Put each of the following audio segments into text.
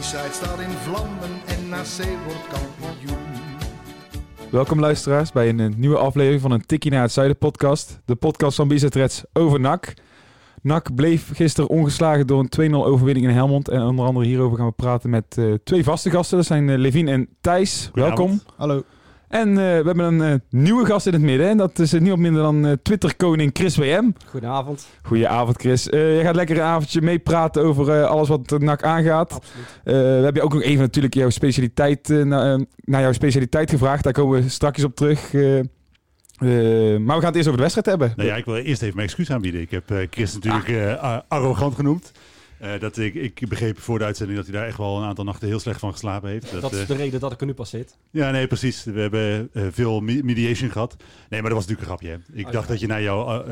B-side staat in vlammen en NAC wordt kampioen. Welkom luisteraars bij een eh, nieuwe aflevering van een Tikkie naar het Zuiden podcast. De podcast van Bizet Reds over NAC. NAC bleef gisteren ongeslagen door een 2-0 overwinning in Helmond. En onder andere hierover gaan we praten met eh, twee vaste gasten. Dat zijn uh, Levine en Thijs. Welkom. Hallo. En we hebben een nieuwe gast in het midden. En dat is niemand minder dan Twitter-koning Chris WM. Goedenavond. Goedenavond Chris. je gaat lekker een avondje meepraten over alles wat de NAC aangaat. Absoluut. we hebben ook nog even natuurlijk jouw specialiteit, naar, naar jouw specialiteit gevraagd. Daar komen we straks op terug. Uh, maar we gaan het eerst over de wedstrijd hebben. Nou ja, ik wil eerst even mijn excuus aanbieden. Ik heb uh, Chris natuurlijk uh, arrogant genoemd. Dat ik, ik begreep voor de uitzending dat hij daar echt wel een aantal nachten heel slecht van geslapen heeft. Dat, dat is de reden dat ik er nu pas zit. Ja, nee, precies. We hebben veel mediation gehad. Nee, maar dat was natuurlijk een grapje. Hè. Ik Oh, dacht ja. dat je naar jouw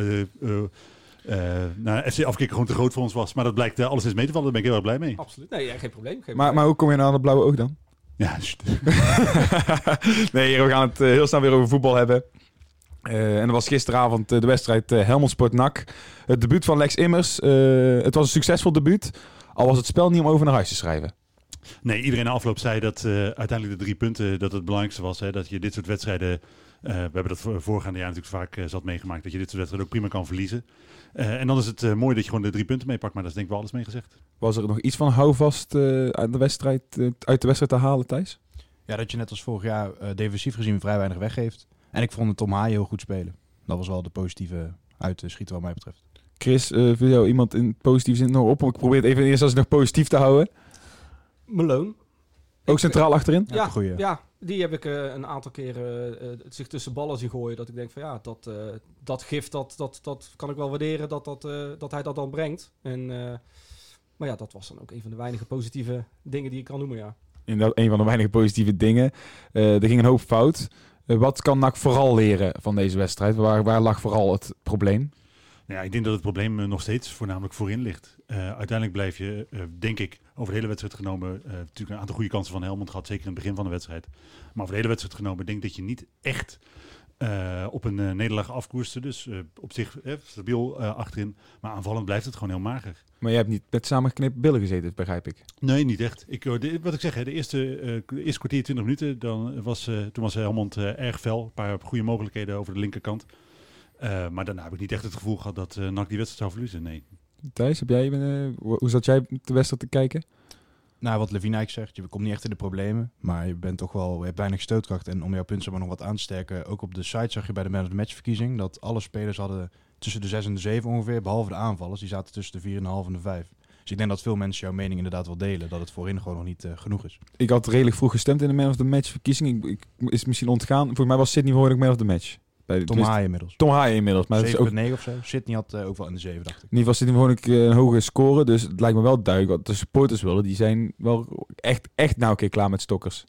nou, FC gewoon te groot voor ons was. Maar dat blijkt alles is mee te vallen. Daar ben ik heel erg blij mee. Absoluut. Nee, ja, geen probleem. Geen Maar, probleem. maar hoe kom je nou aan het blauwe oog dan? Ja, nee, we gaan het eh, heel snel weer over voetbal hebben. Eh, en dat was gisteravond eh, de wedstrijd uh, Helmond Sport NAC. Het debuut van Lex Immers. Eh, het was een succesvol debuut. Al was het spel niet om over naar huis te schrijven. Nee, iedereen na afloop zei dat uh, uiteindelijk de drie punten dat het belangrijkste was. Hè, dat je dit soort wedstrijden, uh, we hebben dat voor, voorgaande jaar natuurlijk vaak uh, zat meegemaakt, dat je dit soort wedstrijden ook prima kan verliezen. Uh, en dan is het mooi dat je gewoon de drie punten meepakt, maar dat is denk ik wel alles mee gezegd. Was er nog iets van houvast uit, de wedstrijd, uit de wedstrijd te halen, Thijs? Ja, dat je net als vorig jaar defensief gezien vrij weinig weggeeft. En ik vond het Tom Haaien heel goed spelen. Dat was wel de positieve uit te schieten wat mij betreft. Chris, uh, viel jou iemand in positieve zin nog op? Ik probeer het even eerst als nog positief te houden. Malone. Ook centraal achterin? Ja, goeie. ja, die heb ik uh, een aantal keren uh, zich tussen ballen zien gooien. Dat ik denk van ja, dat, uh, dat gift, dat, dat, dat kan ik wel waarderen dat, dat, dat hij dat dan brengt. En, maar ja, dat was dan ook een van de weinige positieve dingen die ik kan noemen, ja. Inderdaad, een van de weinige positieve dingen. er ging een hoop fout. Uh, wat kan NAC vooral leren van deze wedstrijd? Waar, lag vooral het probleem? Nou ik denk dat het probleem uh, nog steeds voornamelijk voorin ligt. Uh, uiteindelijk blijf je, denk ik, over de hele wedstrijd genomen... natuurlijk een aantal goede kansen van Helmond gehad, zeker in het begin van de wedstrijd. Maar over de hele wedstrijd genomen denk dat je niet echt op een nederlaag afkoerste. Dus op zich stabiel achterin. Maar aanvallend blijft het gewoon heel mager. Maar je hebt niet met samengeknipt billen gezeten, begrijp ik. Nee, niet echt. Ik, de, wat ik zeg, hè, de eerste, uh, de eerste kwartier, 20 minuten, dan was, uh, toen was Helmond uh, erg fel. Een paar goede mogelijkheden over de linkerkant. Uh, maar daarna heb ik niet echt het gevoel gehad dat uh, NAC die wedstrijd zou verliezen, nee. Thijs, heb jij, uh, hoe zat jij de wedstrijd te kijken? Nou, wat Levine zegt, je komt niet echt in de problemen, maar je bent toch wel, hebt weinig stootkracht. En om jouw punten maar nog wat aan te sterken, ook op de site zag je bij de man of the match verkiezing dat alle spelers hadden tussen de 6 en de 7 ongeveer, behalve de aanvallers, die zaten tussen de 4,5 en de 5. Dus ik denk dat veel mensen jouw mening inderdaad wel delen, dat het voorin gewoon nog niet uh, genoeg is. Ik had redelijk vroeg gestemd in de man of the match verkiezing. Ik, is misschien ontgaan. Volgens mij was Sydney gewoon man of the match. Bij, Tom Haaien inmiddels. Tom Haaien inmiddels. Maar 7,9 ook, of zo. Sydney had uh, ook wel in de 7, dacht ik. In ieder geval Sydney gewoon een, een hoge score. Dus het lijkt me wel duidelijk wat de supporters willen. Die zijn wel echt, echt nou een keer klaar met Stokkers.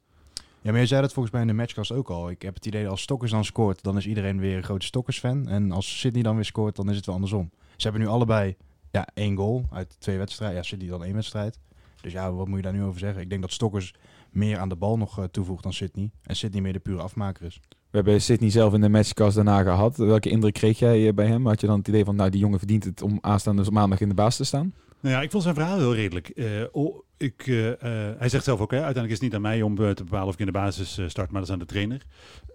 Ja, maar je zei dat volgens mij in de matchcast ook al. Ik heb het idee dat als Stokkers dan scoort, dan is iedereen weer een grote Stokkers-fan. En als Sydney dan weer scoort, dan is het wel andersom. Ze hebben nu allebei ja, één goal uit twee wedstrijden. Ja, Sydney dan één wedstrijd. Dus ja, wat moet je daar nu over zeggen? Ik denk dat Stokkers meer aan de bal nog uh, toevoegt dan Sydney. En Sydney meer de pure afmaker is. We hebben Sydney zelf in de matchcast daarna gehad. Welke indruk kreeg jij bij hem? Had je dan het idee van, nou, die jongen verdient het om aanstaande maandag in de baas te staan? Nou ja, ik vond zijn verhaal heel redelijk. Uh, oh, ik, uh, uh, hij zegt zelf ook, hè, uiteindelijk is het niet aan mij om te bepalen of ik in de basis start, maar dat is aan de trainer.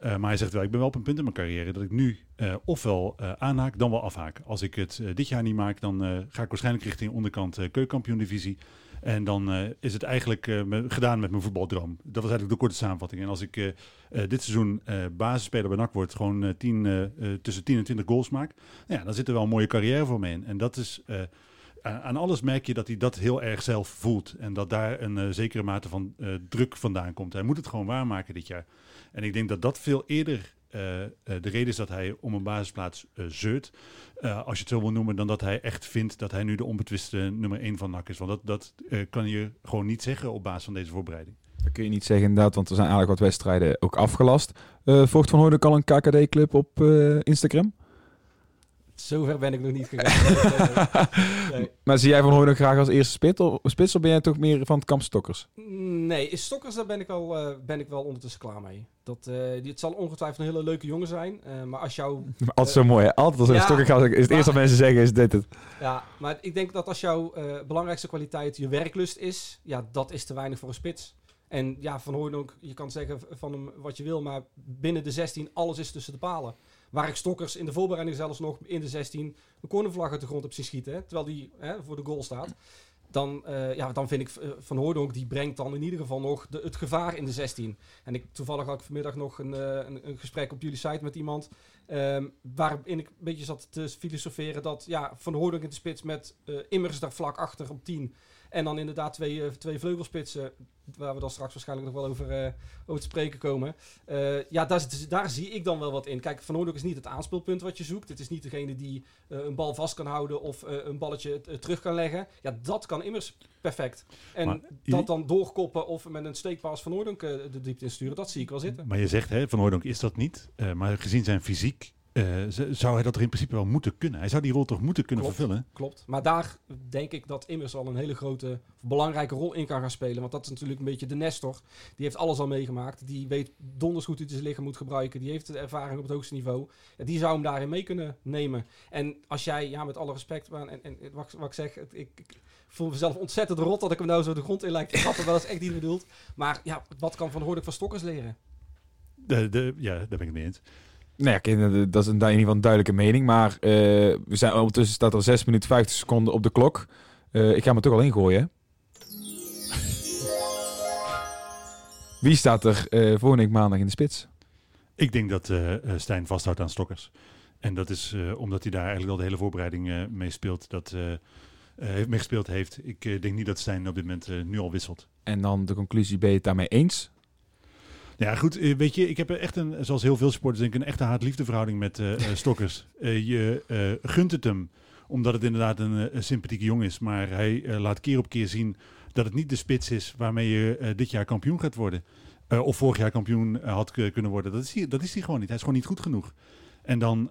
maar hij zegt wel, ik ben wel op een punt in mijn carrière dat ik nu ofwel aanhaak, dan wel afhaak. Als ik het dit jaar niet maak, dan ga ik waarschijnlijk richting onderkant keukenkampioen-divisie. En dan uh, is het eigenlijk me, gedaan met mijn voetbaldroom. Dat was eigenlijk de korte samenvatting. En als ik uh, dit seizoen basisspeler bij NAC word, gewoon tien, tussen 10 en 20 goals maak, nou ja, dan zit er wel een mooie carrière voor me in. En dat is, aan alles merk je dat hij dat heel erg zelf voelt. En dat daar een zekere mate van druk vandaan komt. Hij moet het gewoon waarmaken dit jaar. En ik denk dat dat veel eerder de reden is dat hij om een basisplaats uh, zeurt. als je het zo wil noemen, dan dat hij echt vindt dat hij nu de onbetwiste nummer 1 van NAC is. Want dat, dat kan je gewoon niet zeggen op basis van deze voorbereiding. Dat kun je niet zeggen inderdaad, want er zijn eigenlijk wat wedstrijden ook afgelast. Eh volgt Van Hooydonk al een KKD-club op eh, Instagram? Zover ben ik nog niet gegaan. Nee. Maar zie jij Van Hooydonk graag als eerste spits of, spits of ben jij toch meer van het kamp Stokkers? Nee, Stokkers, daar ben ik, al, eh, ben ik wel ondertussen klaar mee. Dat, eh, die, het zal ongetwijfeld een hele leuke jongen zijn. eh, maar als jou Altijd zo mooi hè? Altijd als er een Stokker gaat, is het maar- eerste wat mensen zeggen is dit het. Ja, maar ik denk dat als jouw eh, belangrijkste kwaliteit je werklust is, ja, dat is te weinig voor een spits. En ja, Van Hooydonk, je kan zeggen van hem wat je wil, maar binnen de 16 alles is tussen de palen. Waar ik Stokkers in de voorbereiding zelfs nog in de 16 een cornervlag uit de grond op zien schieten, hè, terwijl die hè, voor de goal staat. Dan, eh, ja, dan vind ik eh, Van Hooydonk, die brengt dan in ieder geval nog de, het gevaar in de 16. En ik, toevallig had ik vanmiddag nog een, eh, een, gesprek op jullie site met iemand. Ehm, waarin ik een beetje zat te filosoferen dat ja, Van Hooydonk in de spits met eh, Immers daar vlak achter op 10. En dan inderdaad twee, eh, twee vleugelspitsen, waar we dan straks waarschijnlijk nog wel over, eh, over te spreken komen. Eh, ja, daar, daar zie ik dan wel wat in. Kijk, Van Hooydonk is niet het aanspeelpunt wat je zoekt. Het is niet degene die een bal vast kan houden of een balletje terug kan leggen. Ja, dat kan Immers perfect. En Maar dat dan doorkoppen of met een steekpaas Van Hooydonk eh, de diepte insturen, dat zie ik wel zitten. Maar je zegt, hè, Van Hooydonk is dat niet. Maar gezien zijn fysiek eh, zou hij dat er in principe wel moeten kunnen. Hij zou die rol toch moeten kunnen Klopt. vervullen. Klopt. Maar daar denk ik dat Immers al een hele grote, belangrijke rol in kan gaan spelen. Want dat is natuurlijk een beetje de Nestor. Die heeft alles al meegemaakt. Die weet donders goed hoe hij zijn lichaam moet gebruiken. Die heeft de ervaring op het hoogste niveau. Ja, die zou hem daarin mee kunnen nemen. En als jij, ja, met alle respect, maar, en, en wat, wat ik zeg, ik, ik voel mezelf ontzettend rot dat ik hem nou zo de grond in lijkt te trappen. Dat is echt niet bedoeld. Maar ja, wat kan Van Hoornik van Stokkers leren? De, de, ja, daar ben ik het mee eens. Nou ja, dat is een, in ieder geval een duidelijke mening. Maar eh, we zijn, ondertussen staat er 6 minuten 50 seconden op de klok. Eh, ik ga me toch al ingooien. Wie staat er eh volgende week maandag in de spits? Ik denk dat Stijn vasthoudt aan Stokkers. En dat is omdat hij daar eigenlijk al de hele voorbereiding mee speelt. Dat heeft meegespeeld heeft. Ik denk niet dat Stijn op dit moment nu al wisselt. En dan de conclusie, ben je het daarmee eens? Ja, goed. eh, weet je, ik heb echt een, zoals heel veel supporters, denk ik, een echte haat-liefde verhouding met eh, eh, Stokkers. Je gunt het hem, omdat het inderdaad een, een sympathieke jongen is. Maar hij laat keer op keer zien dat het niet de spits is waarmee je dit jaar kampioen gaat worden. Of vorig jaar kampioen had kunnen worden. Dat is, hij, dat is hij gewoon niet. Hij is gewoon niet goed genoeg. En dan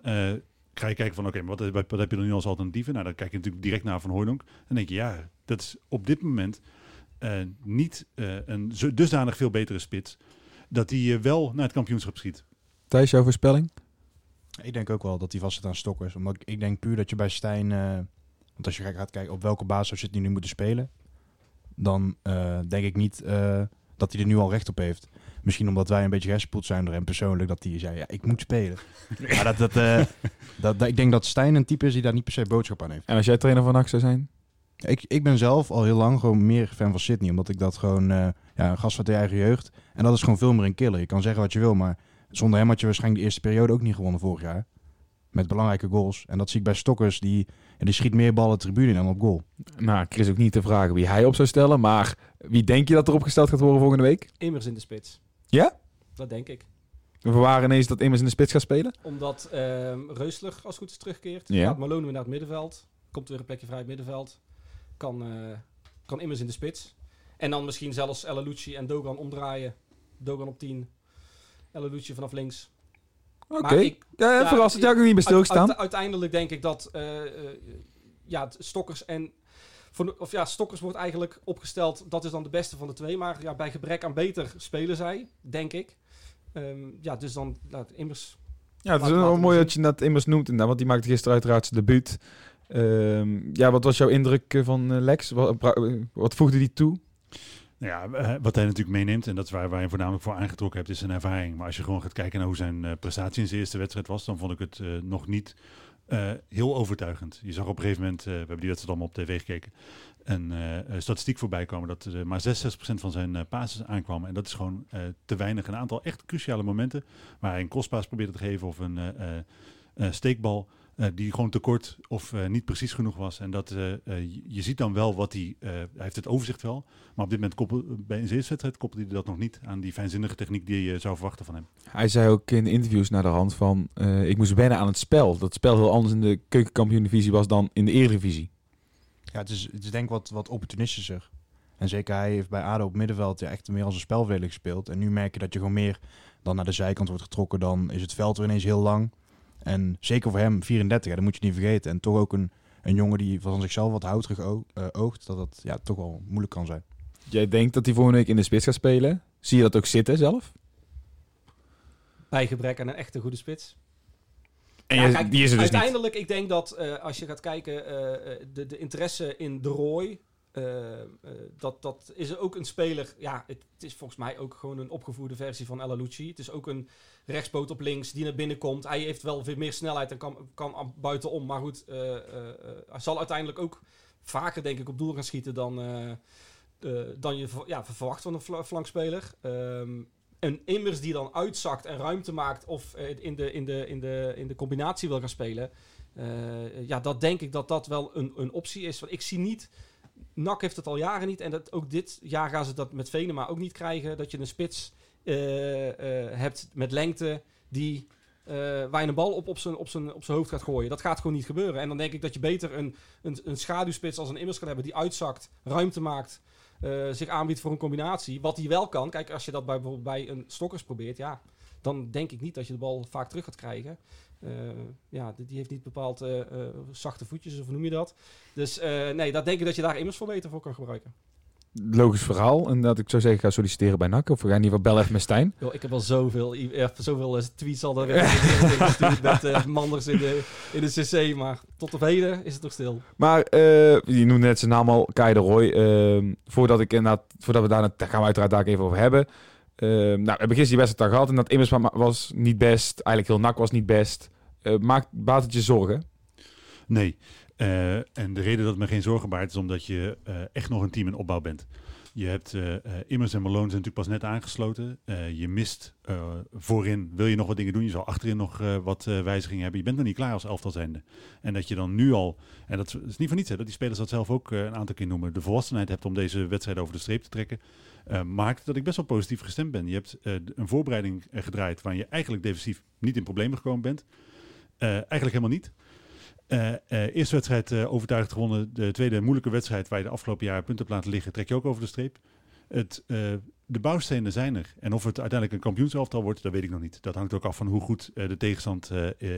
ga je kijken van, oké, maar wat, wat, heb je dan nu als alternatieven? Nou, dan kijk je natuurlijk direct naar Van Hooydonk. Dan denk je, ja, dat is op dit moment niet een dusdanig veel betere spits dat hij eh, wel naar het kampioenschap schiet. Thijs, jouw voorspelling? Ik denk ook wel dat hij vast zit aan Stokkers. Omdat ik, ik denk puur dat je bij Stijn... eh, want als je gaat kijken op welke basis zou zit hij nu moeten spelen... dan eh, denk ik niet eh, dat hij er nu al recht op heeft. Misschien omdat wij een beetje gespoeld zijn door hem persoonlijk... dat hij zei, ja, ik moet spelen. maar dat, dat, eh, dat, dat- ik denk dat Stijn een type is die daar niet per se boodschap aan heeft. En als jij trainer van NAC zou zijn? Ik, ik ben zelf al heel lang gewoon meer fan van Sydney. Omdat ik dat gewoon... eh, ja, een gast van de eigen jeugd. En dat is gewoon veel meer een killer. Je kan zeggen wat je wil, maar... zonder hem had je waarschijnlijk de eerste periode ook niet gewonnen vorig jaar. Met belangrijke goals. En dat zie ik bij Stokkers. Die, die schiet meer ballen tribune in dan op goal. Nou, Chris ook niet te vragen wie hij op zou stellen. Maar wie denk je dat er opgesteld gaat worden volgende week? Immers in de spits. Ja? Dat denk ik. We waren ineens dat Immers in de spits gaat spelen. Omdat ehm Reusler als het goed is terugkeert. Ja. Gaat Malone weer naar het middenveld. Komt er weer een plekje vrij het middenveld. Kan, eh, kan immers in de spits. En dan misschien zelfs El Lucci en Dogan omdraaien. Dogan op 10. El Lucci vanaf links. Oké. Ik- Ja, ja, verrassend. Heb niet bij Uit- stilgestaan. uit- uiteindelijk denk ik dat eh, eh, ja, Stokkers en of ja, Stokkers wordt eigenlijk opgesteld. Dat is dan de beste van de twee. Maar ja, bij gebrek aan beter spelen zij, denk ik. Ehm, ja, dus dan laat immers. Ja, het is wel mooi zien. dat je dat Immers noemt inderdaad, want die maakte gisteren uiteraard zijn debuut. Ehm, ja, wat was jouw indruk eh, van eh, Lex? Wat, pra- wat voegde die toe? Ja, eh, wat hij natuurlijk meeneemt, en dat is waar, waar je voornamelijk voor aangetrokken hebt, is zijn ervaring. Maar als je gewoon gaat kijken naar hoe zijn eh, prestatie in zijn eerste wedstrijd was, dan vond ik het eh, nog niet eh, heel overtuigend. Je zag op een gegeven moment, eh, we hebben die wedstrijd allemaal op tv gekeken, een eh, eh, statistiek voorbij komen dat maar 66% van zijn eh passes aankwamen. En dat is gewoon eh, te weinig. Een aantal echt cruciale momenten waar hij een crosspaas probeerde te geven of een eh, eh, eh, steekbal. Eh, die gewoon te kort of eh, niet precies genoeg was. En dat, eh, eh, je- ziet dan wel wat hij... eh, hij heeft het overzicht wel. Maar op dit moment, koppel, bij zijn eerste wedstrijd, koppelde hij dat nog niet aan die fijnzinnige techniek die je zou verwachten van hem. Hij zei ook in de interviews naar de hand van... eh, ik moest wennen aan het spel. Dat spel heel anders in de keukenkampioen-divisie was dan in de Eredivisie. Ja, het is, het is denk ik wat, wat opportunistischer. En zeker hij heeft bij ADO op middenveld ja, echt meer als een spelverdeler gespeeld. En nu merk je dat je gewoon meer dan naar de zijkant wordt getrokken. Dan is het veld weer ineens heel lang. En zeker voor hem, 34, ja, dat moet je niet vergeten. En toch ook een, een jongen die van zichzelf wat houterig eh, oogt. Dat dat ja, toch wel moeilijk kan zijn. Jij denkt dat hij volgende week in de spits gaat spelen. Zie je dat ook zitten zelf? Bij gebrek aan een echte goede spits. En Ja, je- kijk, die is er dus niet. uiteindelijk, ik denk dat eh, als je gaat kijken, eh, eh, de, de interesse in de Roy, dat, dat is ook een speler. Ja, het, is volgens mij ook gewoon een opgevoerde versie van El Alouci. Het is ook een rechtspoot op links die naar binnen komt. Hij heeft wel veel meer snelheid en kan, kan buitenom. Maar goed, eh, eh, eh, hij zal uiteindelijk ook vaker, denk ik, op doel gaan schieten dan, eh, eh, dan je ja, verwacht van een fla- flankspeler. Ehm, een immers die dan uitzakt en ruimte maakt of eh, in, de, in, de, in, de, in de combinatie wil gaan spelen. eh, ja, dat denk ik dat dat wel een, een optie is. Want ik zie niet, NAC heeft het al jaren niet en dat, ook dit jaar gaan ze dat met Venema ook niet krijgen. Dat je een spits eh, eh, hebt met lengte die eh, waar je een bal op, op, zijn, op, zijn, op zijn hoofd gaat gooien. Dat gaat gewoon niet gebeuren. En dan denk ik dat je beter een, een, een schaduwspits als een immers kan hebben die uitzakt, ruimte maakt, zich aanbiedt voor een combinatie. Wat hij wel kan. Kijk, als je dat bij, bijvoorbeeld bij een stokkers probeert, ja, dan denk ik niet dat je de bal vaak terug gaat krijgen. Eh, ja, die heeft niet bepaald eh, eh, zachte voetjes, of hoe noem je dat? Dus nee, dat denk ik dat je daar immers voor beter voor kan gebruiken. Logisch verhaal. En dat ik zou zeggen, ga solliciteren bij NAC. Of we gaan in ieder geval bellen met Stijn. Yo, ik heb al zoveel, zoveel tweets al daarin gestuurd met manders in de, in de cc, maar tot op heden is het nog stil. Maar je noemde net zijn naam al, Kai de Roy. Ehm, voordat, ik voordat we daar, daar gaan we uiteraard daar even over hebben. Ehm, nou, we hebben gisteren die wedstrijd gehad. En dat Immers wa- was niet best. Eigenlijk heel NAC was niet best. Eh maakt, baat je zorgen? Nee. Eh, en de reden dat het me geen zorgen baart is omdat je eh, echt nog een team in opbouw bent. Je hebt Immers en Malone zijn natuurlijk pas net aangesloten. Je mist voorin, wil je nog wat dingen doen. Je zal achterin nog wat wijzigingen hebben. Je bent nog niet klaar als elftal zijnde. En dat je dan nu al, en dat is niet voor niets hè, dat die spelers dat zelf ook een aantal keer noemen, de volwassenheid hebt om deze wedstrijd over de streep te trekken. Eh, maakt dat ik best wel positief gestemd ben. Je hebt eh, een voorbereiding eh, gedraaid waarin je eigenlijk defensief niet in problemen gekomen bent. Eigenlijk helemaal niet. Eerste wedstrijd overtuigd gewonnen. De tweede moeilijke wedstrijd waar je de afgelopen jaren punten hebt laten liggen, trek je ook over de streep. Het, de bouwstenen zijn er. En of het uiteindelijk een kampioenselftal wordt, dat weet ik nog niet. Dat hangt ook af van hoe goed de tegenstand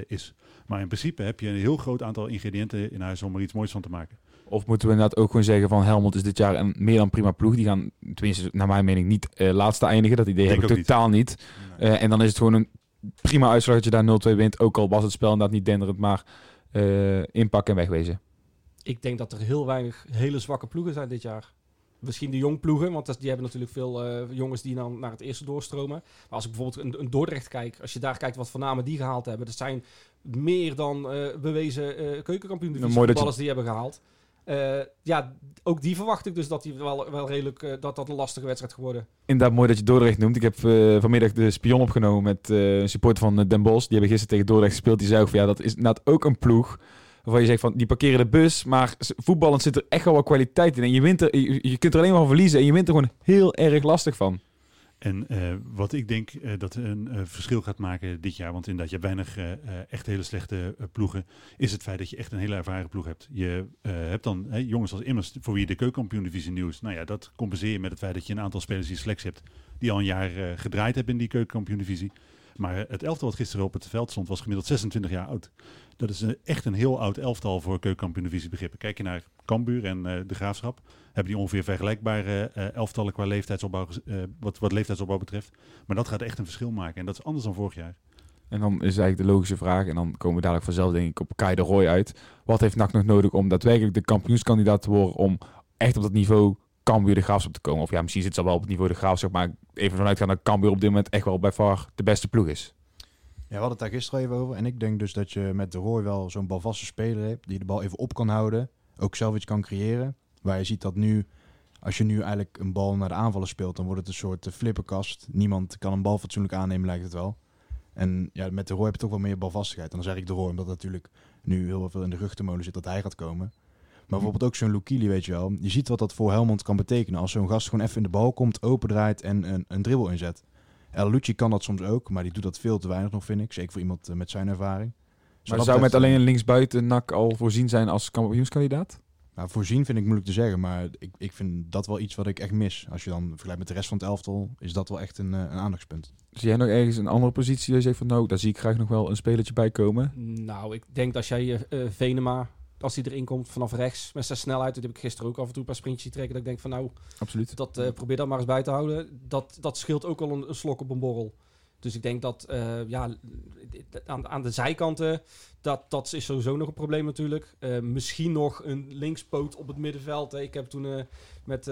is. Maar in principe heb je een heel groot aantal ingrediënten in huis om er iets moois van te maken. Of moeten we inderdaad ook gewoon zeggen van Helmond is dit jaar een meer dan prima ploeg. Die gaan, tenminste naar mijn mening, niet eh, laatste eindigen. Dat idee Denk heb ik niet. totaal niet. Eh, en dan is het gewoon een prima uitslag dat je daar 0-2 wint. Ook al was het spel inderdaad niet denderend, maar eh inpakken en wegwezen. Ik denk dat er heel weinig hele zwakke ploegen zijn dit jaar. Misschien de jong ploegen, want die hebben natuurlijk veel eh, jongens die dan naar het eerste doorstromen. Maar als ik bijvoorbeeld een, een Dordrecht kijk, als je daar kijkt wat voor namen die gehaald hebben, dat zijn meer dan eh, bewezen eh keukenkampioen Nou, je- voetballers die hebben gehaald. Eh, ja, ook die verwacht ik dus dat die wel, wel redelijk eh, dat dat een lastige wedstrijd geworden. Inderdaad, mooi dat je Dordrecht noemt. Ik heb eh, vanmiddag de spion opgenomen met een supporter van Den Bosch. Die hebben gisteren tegen Dordrecht gespeeld. Die zei ook van ja, dat is inderdaad ook een ploeg. Waarvan je zegt van die parkeren de bus. Maar voetballend zit er echt wel wat kwaliteit in. En je, wint er, je, je kunt er alleen maar van verliezen. En je wint er gewoon heel erg lastig van. En eh, wat ik denk eh, dat een eh, verschil gaat maken dit jaar, want inderdaad, je hebt weinig echt hele slechte ploegen, is het feit dat je echt een hele ervaren ploeg hebt. Je hebt dan jongens als Immers, voor wie je de keukenkampioen-divisie nieuw. Nou ja, dat compenseer je met het feit dat je een aantal spelers die je selectie hebt, die al een jaar gedraaid hebben in die keukenkampioen-divisie. Maar het elftal wat gisteren op het veld stond, was gemiddeld 26 jaar oud. Dat is eh, echt een heel oud elftal voor keukenkampioen-divisie begrippen. Kijk je naar Cambuur en eh, de Graafschap, hebben die ongeveer vergelijkbare eh, elftallen qua leeftijdsopbouw, eh, wat, wat leeftijdsopbouw betreft. Maar dat gaat echt een verschil maken. En dat is anders dan vorig jaar. En dan is eigenlijk de logische vraag. En dan komen we dadelijk vanzelf denk ik op Kai de Roy uit. Wat heeft NAC nog nodig om daadwerkelijk de kampioenskandidaat te worden? Om echt op dat niveau Cambuur de Graafschap te komen? Of ja, misschien zit ze al wel op het niveau de Graafschap. Maar even vanuit gaan dat Cambuur op dit moment echt wel bij far de beste ploeg is. Ja, we hadden het daar gisteren even over. En ik denk dus dat je met de Roy wel zo'n balvaste speler hebt. Die de bal even op kan houden. Ook zelf iets kan creëren. Waar je ziet dat nu, als je nu eigenlijk een bal naar de aanvallen speelt. Dan wordt het een soort eh, flipperkast. Niemand kan een bal fatsoenlijk aannemen, lijkt het wel. En ja, met de Roy heb je toch wel meer balvastigheid. En dan zeg ik de Roy, omdat natuurlijk nu heel veel in de rugtemolen zit dat hij gaat komen. Maar bijvoorbeeld ook zo'n Lukili, weet je wel. Je ziet wat dat voor Helmond kan betekenen. Als zo'n gast gewoon even in de bal komt, opendraait en een, een dribbel inzet. El Lucci kan dat soms ook, maar die doet dat veel te weinig nog, vind ik. Zeker voor iemand eh, met zijn ervaring. Maar zou dat met alleen een linksbuiten NAC al voorzien zijn als kampioenskandidaat? Nou, voorzien vind ik moeilijk te zeggen, maar ik, ik vind dat wel iets wat ik echt mis. Als je dan vergelijkt met de rest van het elftal, is dat wel echt een, eh, een aandachtspunt. Zie jij nog ergens een andere positie je zegt van nou, daar zie ik graag nog wel een spelertje bij komen? Nou, ik denk als jij eh, eh, Venema, als hij erin komt vanaf rechts met zijn snelheid, dat heb ik gisteren ook af en toe een paar sprintjes trekken, dat ik denk van nou, Absoluut. dat, eh, probeer dat maar eens bij te houden. Dat, dat scheelt ook al een, een slok op een borrel. Dus ik denk dat eh, ja, aan, aan de zijkanten, dat, dat is sowieso nog een probleem natuurlijk. Eh, misschien nog een linkspoot op het middenveld. hè. Ik heb toen met,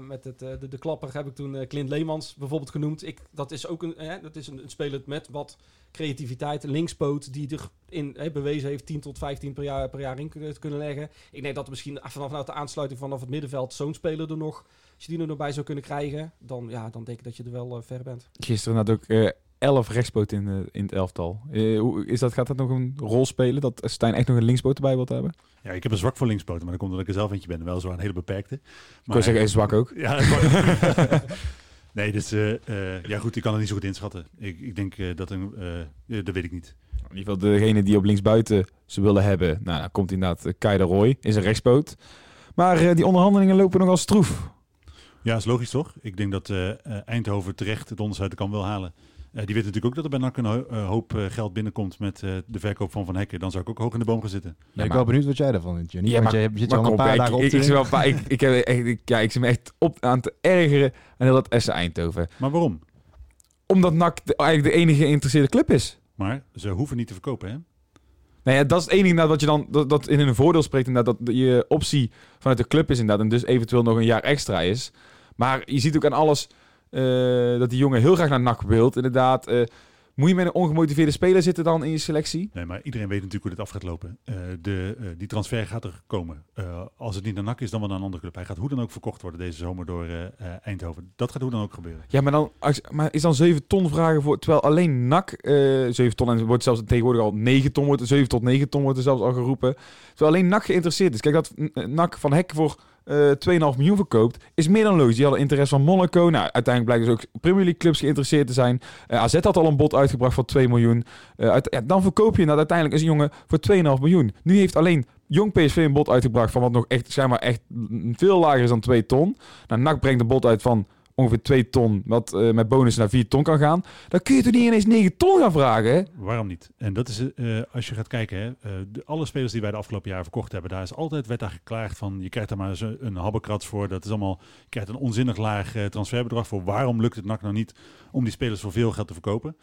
met het, de, de klapper heb ik toen Clint Leemans bijvoorbeeld genoemd. Ik, dat is ook een, dat is een, een speler met wat creativiteit, een linkspoot die erin eh, bewezen heeft 10 tot 15 per jaar, per jaar in te kunnen leggen. Ik denk dat er misschien vanaf vanuit de aansluiting vanaf het middenveld zo'n speler er nog, als je die er nog bij zou kunnen krijgen, dan, ja, dan denk ik dat je er wel eh, ver bent. Gisteren had ook eh 11 rechtspoten in, eh, in het elftal. Eh, hoe is dat, gaat dat nog een rol spelen? Dat Stijn echt nog een linkspoot erbij wilt hebben? Ja, ik heb een zwak voor linkspoten, maar dat komt omdat ik er zelf eentje ben. Wel zo een hele beperkte. Ik wil zeggen, is zwak ook. Ja, zwak. nee, dus eh, eh, ja goed, ik kan het niet zo goed inschatten. Ik, ik denk eh, dat een, dat weet ik niet. In ieder geval degene die op linksbuiten ze willen hebben. Nou, dan komt inderdaad Kai de Roy, is een rechtspoot. Maar die onderhandelingen lopen nogal stroef. Ja, is logisch toch? Ik denk dat Eindhoven terecht het de kan wil halen. Eh, die weet natuurlijk ook dat er bij NAC een ho- eh, hoop eh, geld binnenkomt met eh, de verkoop van Van Hekken. Dan zou ik ook hoog in de boom gaan zitten. ben ik maar- wel benieuwd wat jij daarvan vindt, Jenny. Ja, Want maar- jij zit Maar al een paar ik, dagen op ik, te ik, wel paar- ik, ik, heb echt, ik, ja, ik zit me echt op aan te ergeren aan heel dat Essen Eindhoven. Maar waarom? Omdat NAC de, eigenlijk de enige geïnteresseerde club is. Maar ze hoeven niet te verkopen, hè? Nou ja, dat is het enige inderdaad wat je dan dat, dat in een voordeel spreekt. Inderdaad, dat je optie vanuit de club is inderdaad. En dus eventueel nog een jaar extra is. Maar je ziet ook aan alles dat die jongen heel graag naar NAC wilt. Inderdaad, eh, moet je met een ongemotiveerde speler zitten dan in je selectie? Nee, maar iedereen weet natuurlijk hoe dit af gaat lopen. Eh, de, eh, die transfer gaat er komen. Eh, als het niet naar NAC is, dan wel naar een andere club. Hij gaat hoe dan ook verkocht worden deze zomer door eh, eh, Eindhoven. Dat gaat hoe dan ook gebeuren. Ja, maar, dan, als, maar is dan 7 ton vragen voor... Terwijl alleen NAC, eh 7 ton, en het wordt zelfs tegenwoordig al 9 ton, wordt, 7 tot 9 ton wordt er zelfs al geroepen. Terwijl alleen NAC geïnteresseerd is. Kijk, dat eh, NAC van Hek voor eh 2,5 miljoen verkoopt, is meer dan logisch. Die hadden interesse van Monaco. Nou, uiteindelijk blijken dus ook Premier League clubs geïnteresseerd te zijn. Eh, AZ had al een bod uitgebracht voor 2 miljoen. Eh, uit- ja, dan verkoop je dat uiteindelijk een jongen voor 2,5 miljoen. Nu heeft alleen Jong PSV een bod uitgebracht van wat nog echt, zeg maar, echt veel lager is dan 2 ton. Nou, NAC brengt een bod uit van ongeveer 2 ton, wat eh, met bonus naar 4 ton kan gaan. Dan kun je toch niet ineens 9 ton gaan vragen? Waarom niet? En dat is, eh, als je gaat kijken, hè, eh, de, alle spelers die wij de afgelopen jaren verkocht hebben, daar is altijd werd daar geklaagd van, je krijgt er maar zo een habbekrats voor. Dat is allemaal, je krijgt een onzinnig laag transferbedrag voor. Waarom lukt het NAC nou niet om die spelers voor veel geld te verkopen?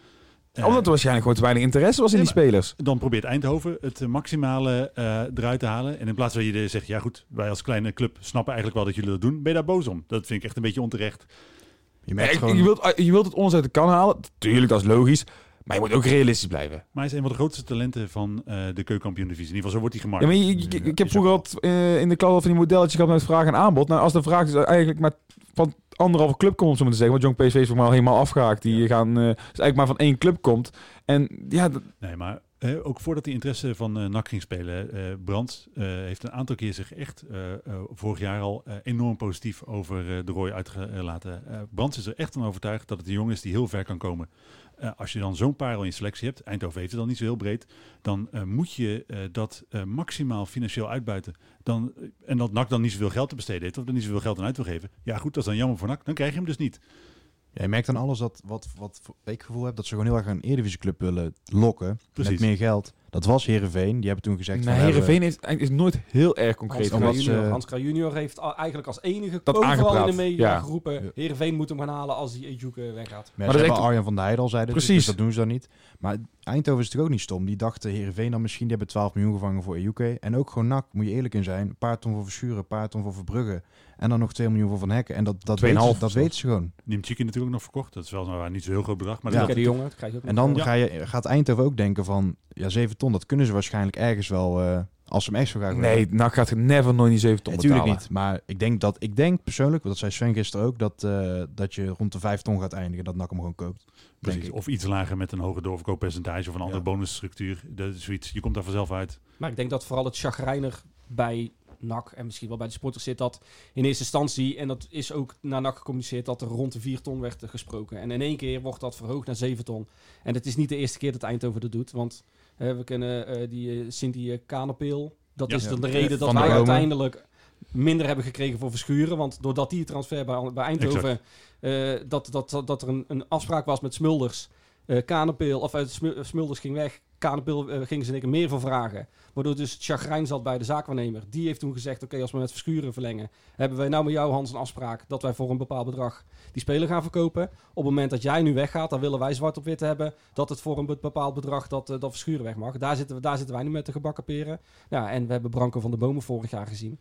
Eh, Omdat er waarschijnlijk gewoon te weinig interesse was in Ja, die spelers. dan probeert Eindhoven het eh, maximale eh, eruit te halen. En in plaats van je zegt, ja goed, wij als kleine club snappen eigenlijk wel dat jullie dat doen, ben je daar boos om. Dat vind ik echt een beetje onterecht. Je merkt Ja, gewoon... je, wilt, je wilt het ons uit de kan halen. Tuurlijk, dat is logisch. Maar je moet ook realistisch blijven. Maar hij is een van de grootste talenten van eh, de keukenkampioen divisie. In ieder geval, zo wordt hij gemaakt. Ja, maar je- je- ik heb Is vroeger eh, in de klas van die modelletjes gehad met vraag en aanbod. Nou, als de vraag is eigenlijk maar van anderhalve club komt, om te zeggen. Want Jong PSV is voor mij al helemaal afgehaakt. Die gaan, eh, dus eigenlijk maar van één club komt. En ja, Nee, maar eh, ook voordat hij interesse van eh NAC ging spelen, eh Brandt eh, heeft een aantal keer zich echt vorig jaar al enorm positief over de Roy uitgelaten. Brandt is er echt van overtuigd dat het een jongen is die heel ver kan komen. Eh, als je dan zo'n parel in je selectie hebt, Eindhoven heeft het dan niet zo heel breed, dan eh, moet je eh, dat maximaal financieel uitbuiten. Dan, en dat NAC dan niet zoveel geld te besteden heeft, of er niet zoveel geld aan uit wil geven. Ja goed, dat is dan jammer voor NAC, dan krijg je hem dus niet. Ja, je merkt aan alles dat wat, wat ik gevoel heb dat ze gewoon heel erg een Eredivisieclub willen lokken Precies. met meer geld. Dat was Herenveen. Die hebben toen gezegd nee, Heerenveen is, is nooit heel erg concreet Hans omdat Kraaij junior, Hans Kraaij junior heeft al- eigenlijk als enige Dat overal in de media ja. geroepen... Ja. Heerenveen moet hem gaan halen als die Ejuke weggaat. Maar, Maar ze dat hebben echt- Arjan van der Heijden al zeiden, dus- Precies. dus dat doen ze dan niet. Maar Eindhoven is natuurlijk ook niet stom. Die dachten Herenveen dan misschien, die hebben 12 miljoen gevangen voor EUK. En ook gewoon NAC, moet je eerlijk in zijn. Een paar ton voor Verschuren, een paar ton voor Verbrugge. En dan nog 2 miljoen voor Van Hekken. En dat, dat, 2,5 weten, ze- dat weten ze gewoon. Nimchiki natuurlijk nog verkocht, dat is wel nou, niet zo'n heel groot bedrag. Maar Ja. dat de jongen, dat krijg je ook En dan Ja. ga je, gaat Eindhoven ook denken van, ja 7 ton, dat kunnen ze waarschijnlijk ergens wel, eh, als ze hem echt zo graag willen. Nee, NAC gaat never nooit die 7 ton Natuurlijk betalen. niet. Maar ik denk dat ik denk persoonlijk, want dat zei Sven gisteren ook, dat, eh, dat je rond de 5 ton gaat eindigen. Dat NAC hem gewoon koopt. Denk Precies. ik. Of iets lager met een hoger doorverkooppercentage of een andere Ja. bonusstructuur. Dat is zoiets. Je komt daar vanzelf uit. Maar ik denk dat vooral het chagrijnig bij NAC en misschien wel bij de sporters zit dat in eerste instantie, en dat is ook naar NAC gecommuniceerd, dat er rond de 4 ton werd eh, gesproken. En in één keer wordt dat verhoogd naar 7 ton. En het is niet de eerste keer dat Eindhoven dat doet, want eh, we kennen eh, die uh, Cindy Kanepeel. Dat Ja. is dan de Ja. reden dat wij uiteindelijk minder hebben gekregen voor Verschuren. Want doordat die transfer bij, bij Eindhoven, eh, dat, dat, dat, dat er een, een afspraak was met Smulders. eh Kanepeel, of uit Smu- Smulders ging weg. Kanepeel eh, gingen ze er meer voor vragen. Waardoor dus chagrijn zat bij de zaakwaarnemer. Die heeft toen gezegd, oké, als we met Verschuren verlengen... hebben wij nou met jou, Hans, een afspraak... dat wij voor een bepaald bedrag die speler gaan verkopen. Op het moment dat jij nu weggaat, dan willen wij zwart op wit hebben... dat het voor een be- bepaald bedrag dat, eh, dat Verschuren weg mag. Daar zitten, we, daar zitten wij nu met de gebakken peren. Ja, en we hebben Branko van de Bomen vorig jaar gezien.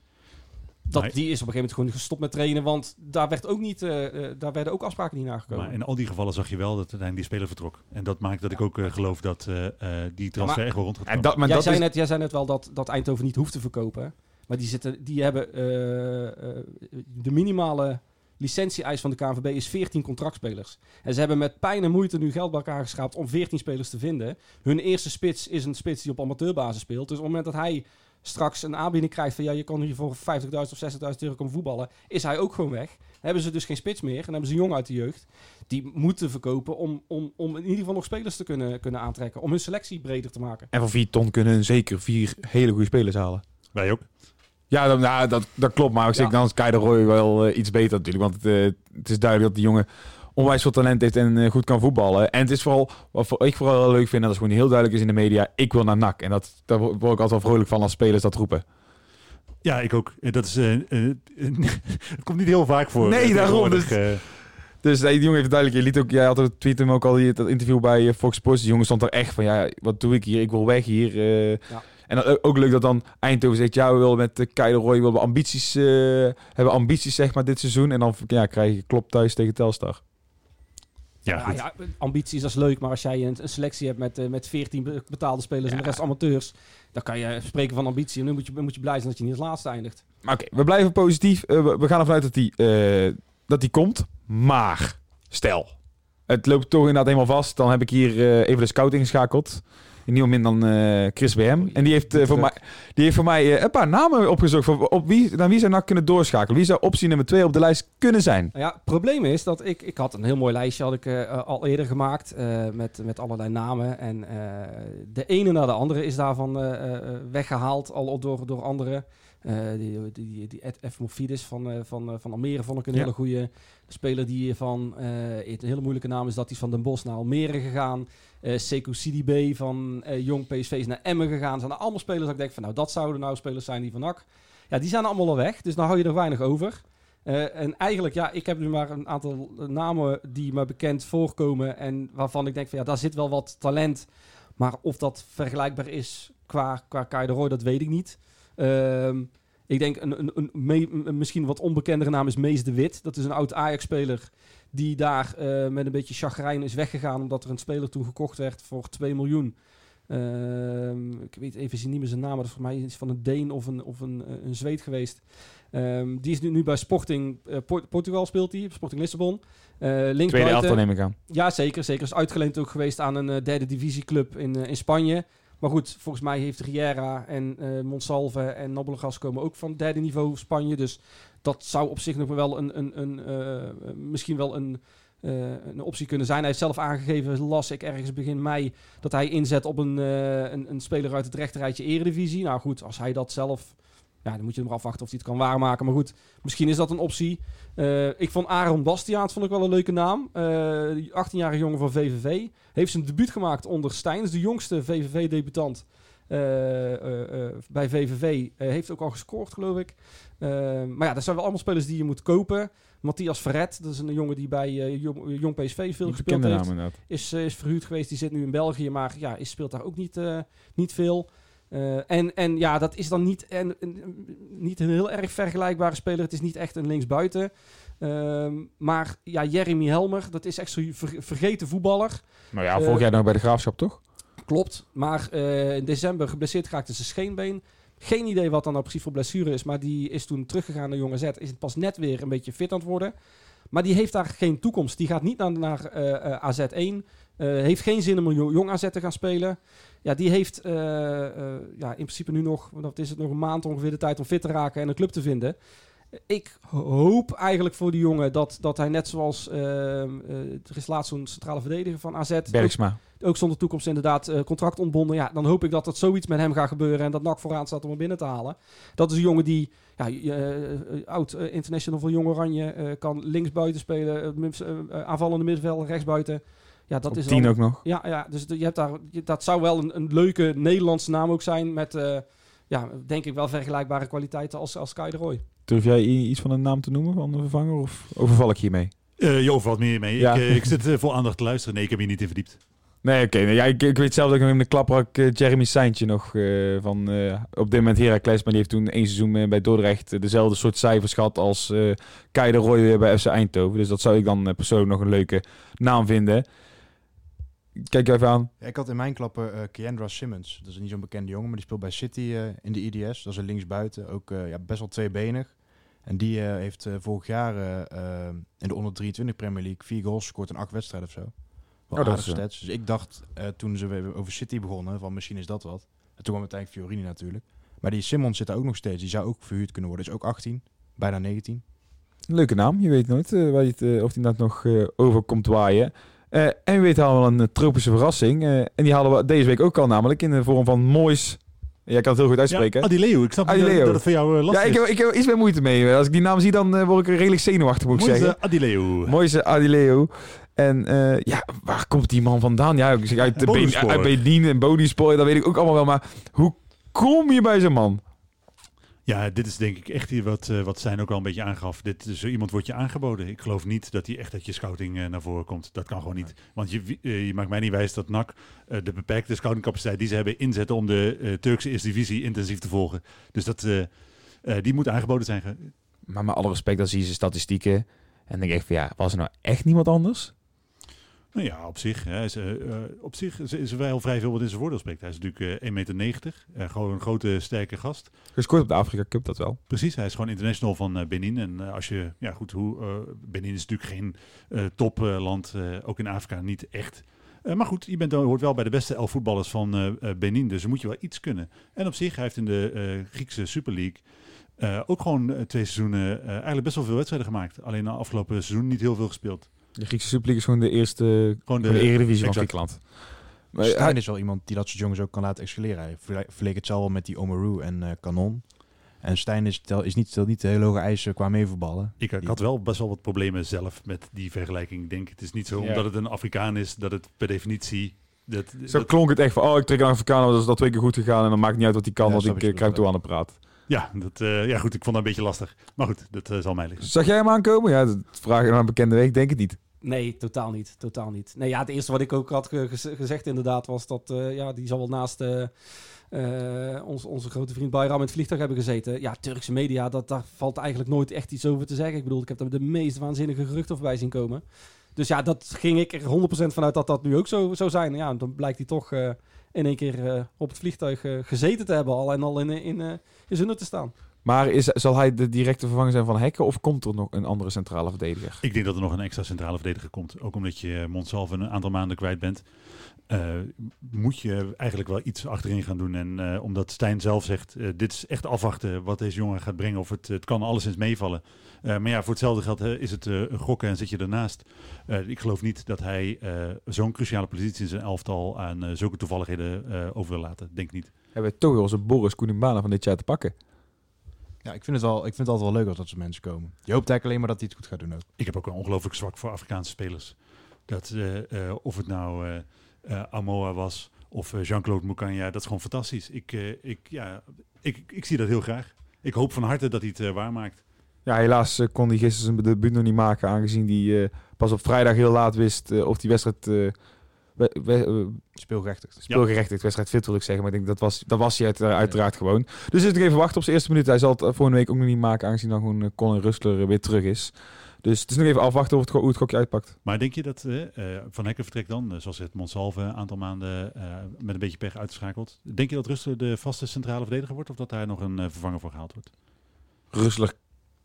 Dat, Maar- die is op een gegeven moment gewoon gestopt met trainen... want daar, werd ook niet, eh, eh, daar werden ook afspraken niet nagekomen. Maar in al die gevallen zag je wel dat uiteindelijk die speler vertrok. En dat maakt dat ik ook eh, geloof dat eh, eh, die transfer maar- echt wel rond gaat En komen. dat, maar jij, dat zei is, net, jij zei net wel dat, dat Eindhoven niet hoeft te verkopen. Maar die, zitten, die hebben eh, eh, de minimale licentie-eis van de KNVB is 14 contractspelers. En ze hebben met pijn en moeite nu geld bij elkaar geschraapt om 14 spelers te vinden. Hun eerste spits is een spits die op amateurbasis speelt. Dus op het moment dat hij straks een aanbieding krijgt van ja, je kan hier voor 50.000 of 60.000 euro komen voetballen, is hij ook gewoon weg. Dan hebben ze dus geen spits meer en dan hebben ze een jongen uit de jeugd. Die moeten verkopen om, om, om in ieder geval nog spelers te kunnen, kunnen aantrekken. Om hun selectie breder te maken. en voor vier ton kunnen hun zeker vier hele goede spelers halen. Wij ook. Ja, dan, nou, dat, dat klopt. Maar ik zeg Ja. dan is Kai de Roy wel eh, iets beter natuurlijk. Want het, eh, het is duidelijk dat die jongen onwijs veel talent heeft en eh, goed kan voetballen. En het is vooral, wat ik vooral heel leuk vind, dat het gewoon heel duidelijk is in de media. Ik wil naar NAC. En dat, daar word ik altijd wel vrolijk van als spelers dat roepen. Ja, ik ook. Eh, Dat is, eh, het komt niet heel vaak voor. Nee, daarom, dus-. Dus die jongen heeft duidelijk, je liet ook, jij had het tweet hem ook al hier, dat interview bij Fox Sports. Die jongen stond er echt van, ja, wat doe ik hier? Ik wil weg hier. eh. Ja. En dan ook- leuk dat dan Eindhoven zegt, ja, we willen met de Roy, we willen ambities, eh, hebben ambities zeg maar dit seizoen. En dan ja, krijg je klop thuis tegen Telstar. Ja, Ja, ambities, dat is leuk. Maar als jij een, een selectie hebt met, eh, met 14 be- betaalde spelers en de rest amateurs, dan kan je spreken van ambitie. En dan moet je, moet je blij zijn dat je niet als laatste eindigt. Maar oké, we blijven positief. Eh, we, we gaan ervan uit dat die, eh, dat die komt. Maar, stel, het loopt toch inderdaad helemaal vast. Dan heb ik hier even de scout ingeschakeld. Niemand minder dan eh, Chris BM. En die heeft, eh, voor, mij, die heeft voor mij eh, een paar namen opgezocht. Voor, op wie, naar wie zou nou kunnen doorschakelen? Wie zou optie nummer 2 op de lijst kunnen zijn? Nou ja, het probleem is dat ik, ik had een heel mooi lijstje had ik, al eerder gemaakt met, met allerlei namen. En de ene na de andere is daarvan eh, eh, weggehaald, al door, door anderen. Eh, die, die, die Ed F. Van, eh, van, eh, van Almere vond ik een Ja. hele goede speler. Die van, een hele moeilijke naam is dat hij is van Den Bosch naar Almere gegaan. Eh Sekou Sidibé van Jong PSV is naar Emmen gegaan. zijn er allemaal spelers dat ik denk van nou dat zouden nou spelers zijn die van NAC. Ja, die zijn allemaal al weg, dus dan hou je er weinig over. En eigenlijk, ja, ik heb nu maar een aantal namen die me bekend voorkomen en waarvan ik denk van ja, daar zit wel wat talent. Maar of dat vergelijkbaar is qua, qua Kai de Roy, dat weet ik niet. Ehm, ik denk een, een, een, misschien wat onbekendere naam is Mees de Wit. Dat is een oud Ajax-speler die daar eh, met een beetje chagrijn is weggegaan omdat er een speler toen gekocht werd voor 2 miljoen. Ehm, ik weet even niet meer zijn naam, maar dat is voor mij iets van een Deen of een, of een, eh, een Zweed geweest. Ehm, die is nu, nu bij Sporting eh, Port- Portugal speelt hij, Sporting Lissabon. Links Tweede elftal neem ik aan. Ja, zeker. Zeker. Is uitgeleend ook geweest aan een eh, derde divisieclub in, in Spanje. Maar goed, volgens mij heeft Riera en eh Monsalve en Nobelegas komen ook van derde niveau Spanje. Dus dat zou op zich nog wel een, een, een eh, misschien wel een, eh, een optie kunnen zijn. Hij heeft zelf aangegeven, las ik ergens begin mei, dat hij inzet op een, een, een speler uit het rechterrijtje eredivisie. Nou goed, als hij dat zelf... Ja, dan moet je hem afwachten of hij het kan waarmaken. Maar goed, misschien is dat een optie. Eh, ik vond Aaron Bastiaans vond ik wel een leuke naam. Eh, die 18-jarige jongen van VVV. Heeft zijn debuut gemaakt onder Steins, de jongste VVV-debutant eh, eh, eh, bij VVV. Eh, heeft ook al gescoord, geloof ik. Eh, maar ja, dat zijn wel allemaal spelers die je moet kopen. Matthias Verret, dat is een jongen die bij eh, Jong, Jong PSV veel gespeeld heeft. naam. Is, eh, is verhuurd geweest, die zit nu in België, maar ja, is, speelt daar ook niet, eh, niet veel. Eh, en, en ja, dat is dan niet, en, en- niet een heel erg vergelijkbare speler. Het is niet echt een linksbuiten. Ehm, maar ja, Jeremy Helmer, dat is echt zo'n ver- vergeten voetballer. Nou ja, vorig jaar nog bij de Graafschap, toch? Klopt. Maar eh, in december geblesseerd geraakt is zijn scheenbeen. Geen idee wat dan nou precies voor blessure is. Maar die is toen teruggegaan naar Jonge Z. Is het pas net weer een beetje fit aan het worden. Maar die heeft daar geen toekomst. Die gaat niet naar, naar eh, eh, AZ1. Eh, heeft geen zin om een jo- jong AZ te gaan spelen. Ja, die heeft eh, eh, ja, in principe nu nog, wat is het, nog een maand ongeveer de tijd om fit te raken en een club te vinden. ik hoop eigenlijk voor die jongen dat, dat hij net zoals... er is laatst zo'n centrale verdediger van AZ... ook, Bergsma. ook zonder toekomst inderdaad contract ontbonden. Ja, dan hoop ik dat dat zoiets met hem gaat gebeuren... en dat NAC vooraan staat om hem binnen te halen. Dat is een jongen die... Ja, oud international van Jong Oranje... eh, kan linksbuiten spelen, eh, aanvallende middenveld, rechtsbuiten. Ja, dat Op is tien ook nog. ja, ja, dus je hebt daar, dat zou wel een, een leuke Nederlandse naam ook zijn met, eh, ja, denk ik wel vergelijkbare kwaliteiten als, als Sky de Roy. Durf jij iets van een naam te noemen van de vervanger? Of overval ik hiermee? Eh je overvalt meer mee. Ja. Ik, eh, ik zit eh, vol aandacht te luisteren. Nee, ik heb hier niet in verdiept. Nee, oké. nee, ja, ik, ik weet zelf dat ik nog in de klaprak eh, Jeremy Seintje nog eh, van eh, op dit moment Heracles, maar die heeft toen één seizoen bij Dordrecht dezelfde soort cijfers gehad als eh Kai de Roy weer bij FC Eindhoven. Dus dat zou ik dan persoonlijk nog een leuke naam vinden. Kijk even aan. Ja, ik had in mijn klappen Keandra Simmons. Dat is niet zo'n bekende jongen, maar die speelt bij City eh, in de IDS. Dat is een linksbuiten. Ook eh, ja, best wel tweebenig. En die heeft vorig jaar in de onder 23 Premier League vier goals gescoord in acht wedstrijden of zo. Wel Oh, dat is. Dus ik dacht toen ze weer over City begonnen, van misschien is dat wat. En toen kwam uiteindelijk Fiorini natuurlijk. Maar die Simmons zit daar ook nog steeds. Die zou ook verhuurd kunnen worden. Is ook 18, bijna 19. Leuke naam. Je weet nooit waar je het, of die dat nog eh, over komt waaien. Eh, en wie weet halen we een eh, tropische verrassing. Eh, en die halen we deze week ook al namelijk in de vorm van Moois. Jij kan het heel goed uitspreken. Ja, Adileo. Ik snap Adileo. dat, dat het voor jou eh, Ja, lastig ik, is. heb, ik heb iets meer moeite mee. Als ik die naam zie, dan word ik redelijk zenuwachtig, moet ik Moise zeggen. Adileo. Mooiste Adileo. En ja, waar komt die man vandaan? Ja, ik zeg uit, de Bonuspoor. Ben- uit Bedien en Bodyspoor, dat weet ik ook allemaal wel. Maar hoe kom je bij zo'n man? Ja, dit is denk ik echt hier wat, eh, wat Stijn ook al een beetje aangaf. Dit, zo iemand wordt je aangeboden. Ik geloof niet dat hij echt uit je scouting eh, naar voren komt. Dat kan gewoon niet. Want je, eh, je maakt mij niet wijs dat NAC de beperkte scoutingcapaciteit die ze hebben inzetten om de Turkse Eerste Divisie intensief te volgen. Dus dat, die moet aangeboden zijn. Maar met alle respect, dan zie je zijn statistieken. En denk ik echt van, ja, was er nou echt niemand anders? Nou ja, op zich. Hè, is, eh, op zich is, is er wel vrij veel wat in zijn voordeel spreekt. Hij is natuurlijk eh 1,90 meter. gewoon een grote, sterke gast. Gescoord op de Afrika Cup, dat wel. Precies, hij is gewoon international van Benin. En als je, ja goed, hoe, Benin is natuurlijk geen topland, ook in Afrika niet echt. Maar goed, je bent, hoort wel bij de beste elf voetballers van Benin, dus moet je wel iets kunnen. En op zich, hij heeft in de Griekse Super League ook gewoon twee seizoenen eigenlijk best wel veel wedstrijden gemaakt. Alleen de afgelopen seizoen niet heel veel gespeeld. De Griekse Super League is gewoon de eerste Gewoon van de Eredivisie van. Griekenland. Maar Stijn hij- is wel iemand die dat soort jongens ook kan laten excelleren. Hij verle- verleek het zelf wel met die Omaru en eh Canon. En Stijn is, tel, is niet, stelt niet de hele hoge eisen qua meevoetballen. Ik, ik had wel best wel wat problemen zelf met die vergelijking. Ik denk, het is niet zo Ja. omdat het een Afrikaan is, dat het per definitie... Dat, Zo dat- klonk het echt van, oh, ik trek een Afrikaan, dat is dat twee keer goed gegaan. En dan maakt niet uit wat hij kan, Ja, want ik ik eh, goed, toe aan de praat. Ja, dat, eh, ja, goed, ik vond dat een beetje lastig. Maar goed, dat eh, zal mij liggen. Zag jij hem aankomen? Ja, dat vraag je naar een bekende week, denk ik niet. Nee, totaal niet. Totaal niet. Nee, ja, het eerste wat ik ook had ge- gez- gezegd inderdaad was dat eh, ja, die zal wel naast ons, onze grote vriend Bayram in het vliegtuig hebben gezeten. Ja, Turkse media, dat, daar valt eigenlijk nooit echt iets over te zeggen. Ik bedoel, ik heb er de meest waanzinnige geruchten voorbij zien komen. Dus ja, dat ging ik er 100% vanuit dat dat nu ook zo zou zijn. Ja, dan blijkt hij toch eh, in één keer eh, op het vliegtuig eh, gezeten te hebben al en al in, in, eh in zinnen te staan. Maar is, zal hij de directe vervanger zijn van Hekken of komt er nog een andere centrale verdediger? Ik denk dat er nog een extra centrale verdediger komt. Ook omdat je Monsalve een aantal maanden kwijt bent. Eh, moet je eigenlijk wel iets achterin gaan doen. En eh, omdat Stijn zelf zegt, eh, dit is echt afwachten wat deze jongen gaat brengen. Of het, het kan alleszins meevallen. Eh, maar ja, voor hetzelfde geld is het eh, gokken en zit je ernaast. Eh, ik geloof niet dat hij eh, zo'n cruciale positie in zijn elftal aan eh, zulke toevalligheden eh, over wil laten. Denk niet. Hebben we toch onze Boris Koenimbana van dit jaar te pakken? Ja, ik vind, het wel, ik vind het altijd wel leuk als dat soort mensen komen. Je hoopt eigenlijk alleen maar dat hij het goed gaat doen ook. Ik heb ook een ongelooflijk zwak voor Afrikaanse spelers. Dat, eh, eh, of het nou Amoa was of eh, Jean-Claude Moukanya, dat is gewoon fantastisch. Ik, eh, ik, ja, ik, ik zie dat heel graag. Ik hoop van harte dat hij het eh, waarmaakt. Ja, helaas eh, kon hij gisteren zijn debuut nog niet maken, aangezien hij eh, pas op vrijdag heel laat wist eh, of die wedstrijd eh, we- we- eh, Speelgerechtigd. speelgerechtigd, wedstrijd fit wil ik zeggen, maar ik denk dat was, dat was hij uit- uiteraard gewoon. Dus het nog even wachten op zijn eerste minuut. Hij zal het eh, volgende week ook nog niet maken, aangezien dan gewoon eh, Colin Rustler eh, weer terug is. Dus het is nog even afwachten of het, hoe het gokje uitpakt. Maar denk je dat eh, eh, Van Hekken vertrekt dan, eh, zoals het Monsalve een aantal maanden eh, met een beetje pech uitgeschakeld? Denk je dat Ruster de vaste centrale verdediger wordt of dat daar nog een eh, vervanger voor gehaald wordt? Rustler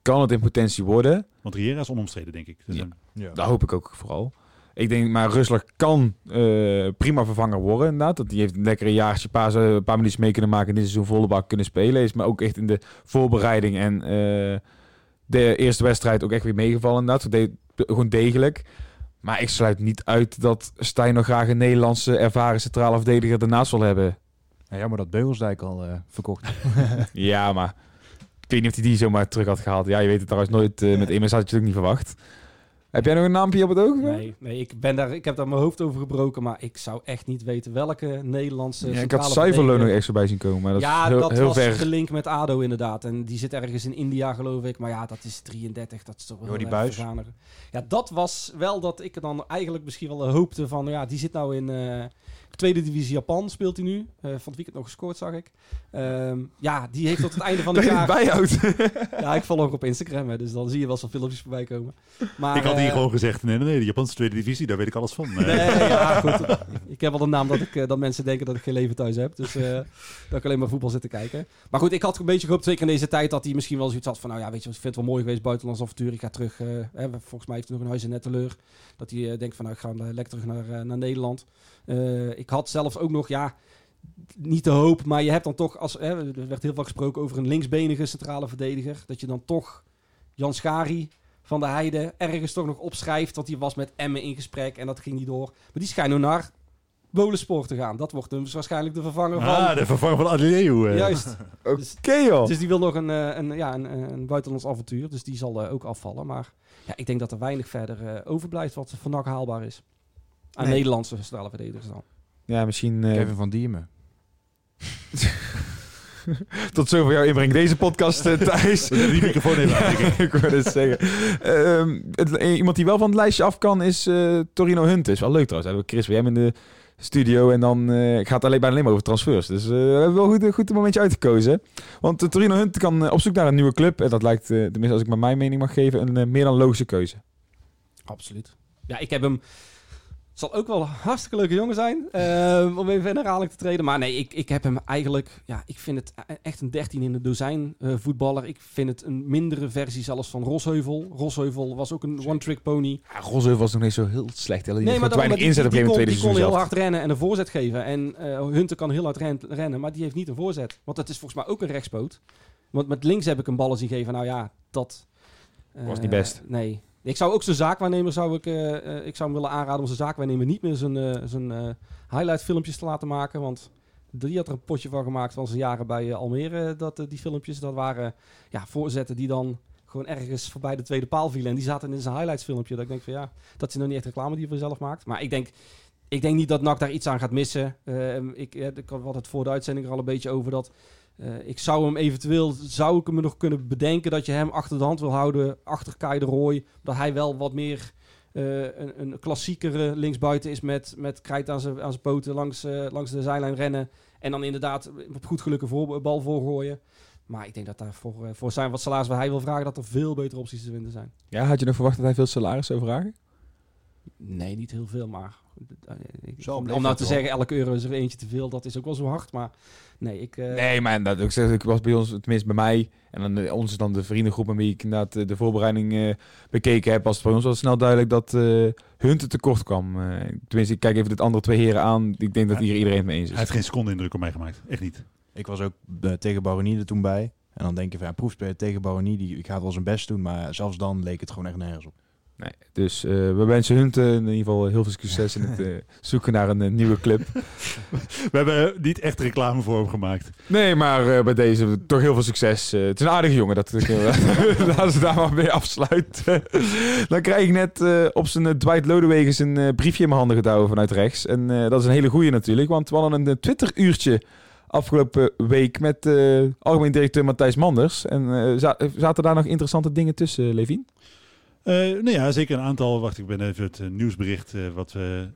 kan het in potentie worden. Want Riera is onomstreden, denk ik. Dus Ja. een- Ja. Dat hoop ik ook vooral. Ik denk, maar Rustler kan eh, prima vervanger worden inderdaad. Dat die heeft een lekkere jaartje, een paar, een paar minuutjes mee kunnen maken. En dit seizoen volle bak kunnen spelen. Is maar ook echt in de voorbereiding en eh, de eerste wedstrijd ook echt weer meegevallen inderdaad. Deed gewoon degelijk. Maar ik sluit niet uit dat Stijn nog graag een Nederlandse ervaren centrale verdediger ernaast wil hebben. Ja, jammer dat Beugelsdijk al eh, verkocht. Ja, maar ik weet niet of hij die zomaar terug had gehaald. Ja, je weet het trouwens nooit. eh, met Immers had je het ook niet verwacht. Heb jij nog een naampje op het oog? Nee, nee ik, ben daar, ik heb daar mijn hoofd over gebroken, maar ik zou echt niet weten welke Nederlandse Ja, ik had Cyberlo nog echt voorbij zien komen. Maar dat ja, is heel, dat heel was ver. de link met ADO inderdaad. En die zit ergens in India, geloof ik. Maar ja, dat is 33, dat is toch wel Buijs. verganig. Ja, dat was wel dat ik dan eigenlijk misschien wel hoopte van... Ja, die zit nou in eh, tweede divisie Japan, speelt hij nu. Eh, van het weekend nog gescoord, zag ik. Ehm, ja, die heeft tot het einde van het jaar... bijhoudt. Ja, ik volg ook op Instagram, hè, dus dan zie je wel zo'n filmpjes voorbij komen. Maar, ik had hier eh, gewoon gezegd, nee, nee, nee, de Japanse tweede divisie, daar weet ik alles van. Eh, Nee, ja, goed. Ik heb wel de naam dat, ik, eh, dat mensen denken dat ik geen leven thuis heb. Dus eh, dat ik alleen maar voetbal zit te kijken. Maar goed, ik had een beetje gehoopt, zeker in deze tijd, dat hij misschien wel zoiets had van... Nou ja, weet je, wat, ik vind het wel mooi geweest, buitenlands avontuur. Ik ga terug. eh, hè, volgens mij heeft hij nog een huis in Netteleur. Dat hij eh, denkt van, nou, ik ga eh, lekker terug naar, eh, naar Nederland. Eh, ik had zelfs ook nog, ja, niet de hoop. Maar je hebt dan toch, als, hè, er werd heel vaak gesproken over een linksbenige centrale verdediger. Dat je dan toch Jan Schari van de Heide ergens toch nog opschrijft. Dat hij was met Emmen in gesprek en dat ging niet door. Maar die schijnt nu naar Bolenspoor te gaan. Dat wordt dus waarschijnlijk de vervanger van... Ah, de vervanger van Adileu. eh. Juist. Oké joh. Dus die wil nog een, eh, een, ja, een, eh, een buitenlands avontuur. Dus die zal ook afvallen. Maar ja, ik denk dat er weinig verder overblijft wat van NAC haalbaar is. Aan Nee. Nederlandse centrale verdedigers dan. Ja, misschien... eh, Kevin van Diemen. tot zover jouw inbreng deze podcast, eh, Thijs. We zetten die microfoon denk ik. ik wou het zeggen. Ehm, het- eh, iemand die wel van het lijstje af kan is eh, Torino Hunt. Is wel leuk trouwens. Hebben we Chris WM in de studio en dan eh, gaat het alleen, bijna alleen maar over transfers. Dus eh, we hebben wel goed, goed een momentje uitgekozen. Want eh, Torino Hunt kan eh, op zoek naar een nieuwe club. En dat lijkt, eh, tenminste als ik maar mijn mening mag geven, een eh, meer dan logische keuze. Absoluut. Ja, ik heb hem... Het zal ook wel een hartstikke leuke jongen zijn. eh, om even in herhaling te treden. Maar nee, ik, ik heb hem eigenlijk... Ja, ik vind het e- echt een 13 in de dozijn eh, voetballer. Ik vind het een mindere versie zelfs van Rosheuvel. Rosheuvel was ook een one-trick pony. Ja, Rosheuvel was nog niet zo heel slecht. Alleen Nee, maar weinig inzet op die, die, kon, die kon heel hard rennen en een voorzet geven. En eh Hunter kan heel hard ren- rennen, maar die heeft niet een voorzet. Want dat is volgens mij ook een rechtspoot. Want met links heb ik een ballen zien geven. Nou ja, dat... Was niet best. Nee. Ik zou ook zijn zaakwaarnemer zou ik, eh, eh, ik zou hem willen aanraden om zijn zaakwaarnemer niet meer zijn, eh, zijn highlight filmpjes te laten maken. Want die had er een potje van gemaakt van zijn jaren bij Almere. Dat, die filmpjes, dat waren ja, voorzetten die dan gewoon ergens voorbij de tweede paal vielen. En die zaten in zijn highlights filmpje. Dat ik denk van ja, dat is nog niet echt reclame die hij voor zelf maakt. Maar ik denk, ik denk niet dat NAC daar iets aan gaat missen. Ik, ik had het voor de er al een beetje over dat... eh, ik zou hem eventueel, zou ik hem nog kunnen bedenken dat je hem achter de hand wil houden, achter Kai de Roy. Dat hij wel wat meer eh, een, een klassiekere linksbuiten is met, met krijt aan zijn, poten langs, eh, langs de zijlijn rennen. En dan inderdaad op goed geluk een voor, bal voorgooien. Maar ik denk dat daar voor, voor zijn wat salaris wat hij wil vragen, dat er veel betere opties te vinden zijn. Ja, had je nog verwacht dat hij veel salaris zou vragen? Nee, niet heel veel, maar... ik- Zo, om, nou te wel. zeggen, elke euro is er eentje te veel, dat is ook wel zo hard. Maar nee, ik... eh, Nee, maar dat ik zeg, ik was bij ons, tenminste bij mij, en dan eh, ons is dan de vriendengroep met wie ik inderdaad eh, de voorbereiding eh, bekeken heb, was het bij ons wel snel duidelijk dat eh Hunt tekort kwam. Eh, tenminste, ik kijk even de andere twee heren aan. Ik denk dat hier iedereen het mee eens Hij is. heeft geen seconde indruk op mij gemaakt. Echt niet. Ik was ook tegen Baronie er toen bij. En dan denk je van, ja, proefspeler tegen Baronie, die gaat wel zijn best doen. Maar zelfs dan leek het gewoon echt nergens op. Nee, dus eh, we wensen Hunt eh, in ieder geval heel veel succes in het eh, zoeken naar een eh, nieuwe club. We hebben niet echt reclame voor hem gemaakt. Nee, maar bij deze toch heel veel succes. Het is een aardige jongen, dat ik, laten we daar maar mee afsluiten. Dan krijg ik net op zijn Dwight Lodewegens een briefje in mijn handen gedouwen vanuit rechts. En dat is een hele goeie natuurlijk, want we hadden een Twitter-uurtje afgelopen week met algemeen directeur Matthijs Manders. En za- zaten daar nog interessante dingen tussen, Levin? Eh nou ja, zeker een aantal. Wacht, ik ben even het eh, nieuwsbericht eh, wat we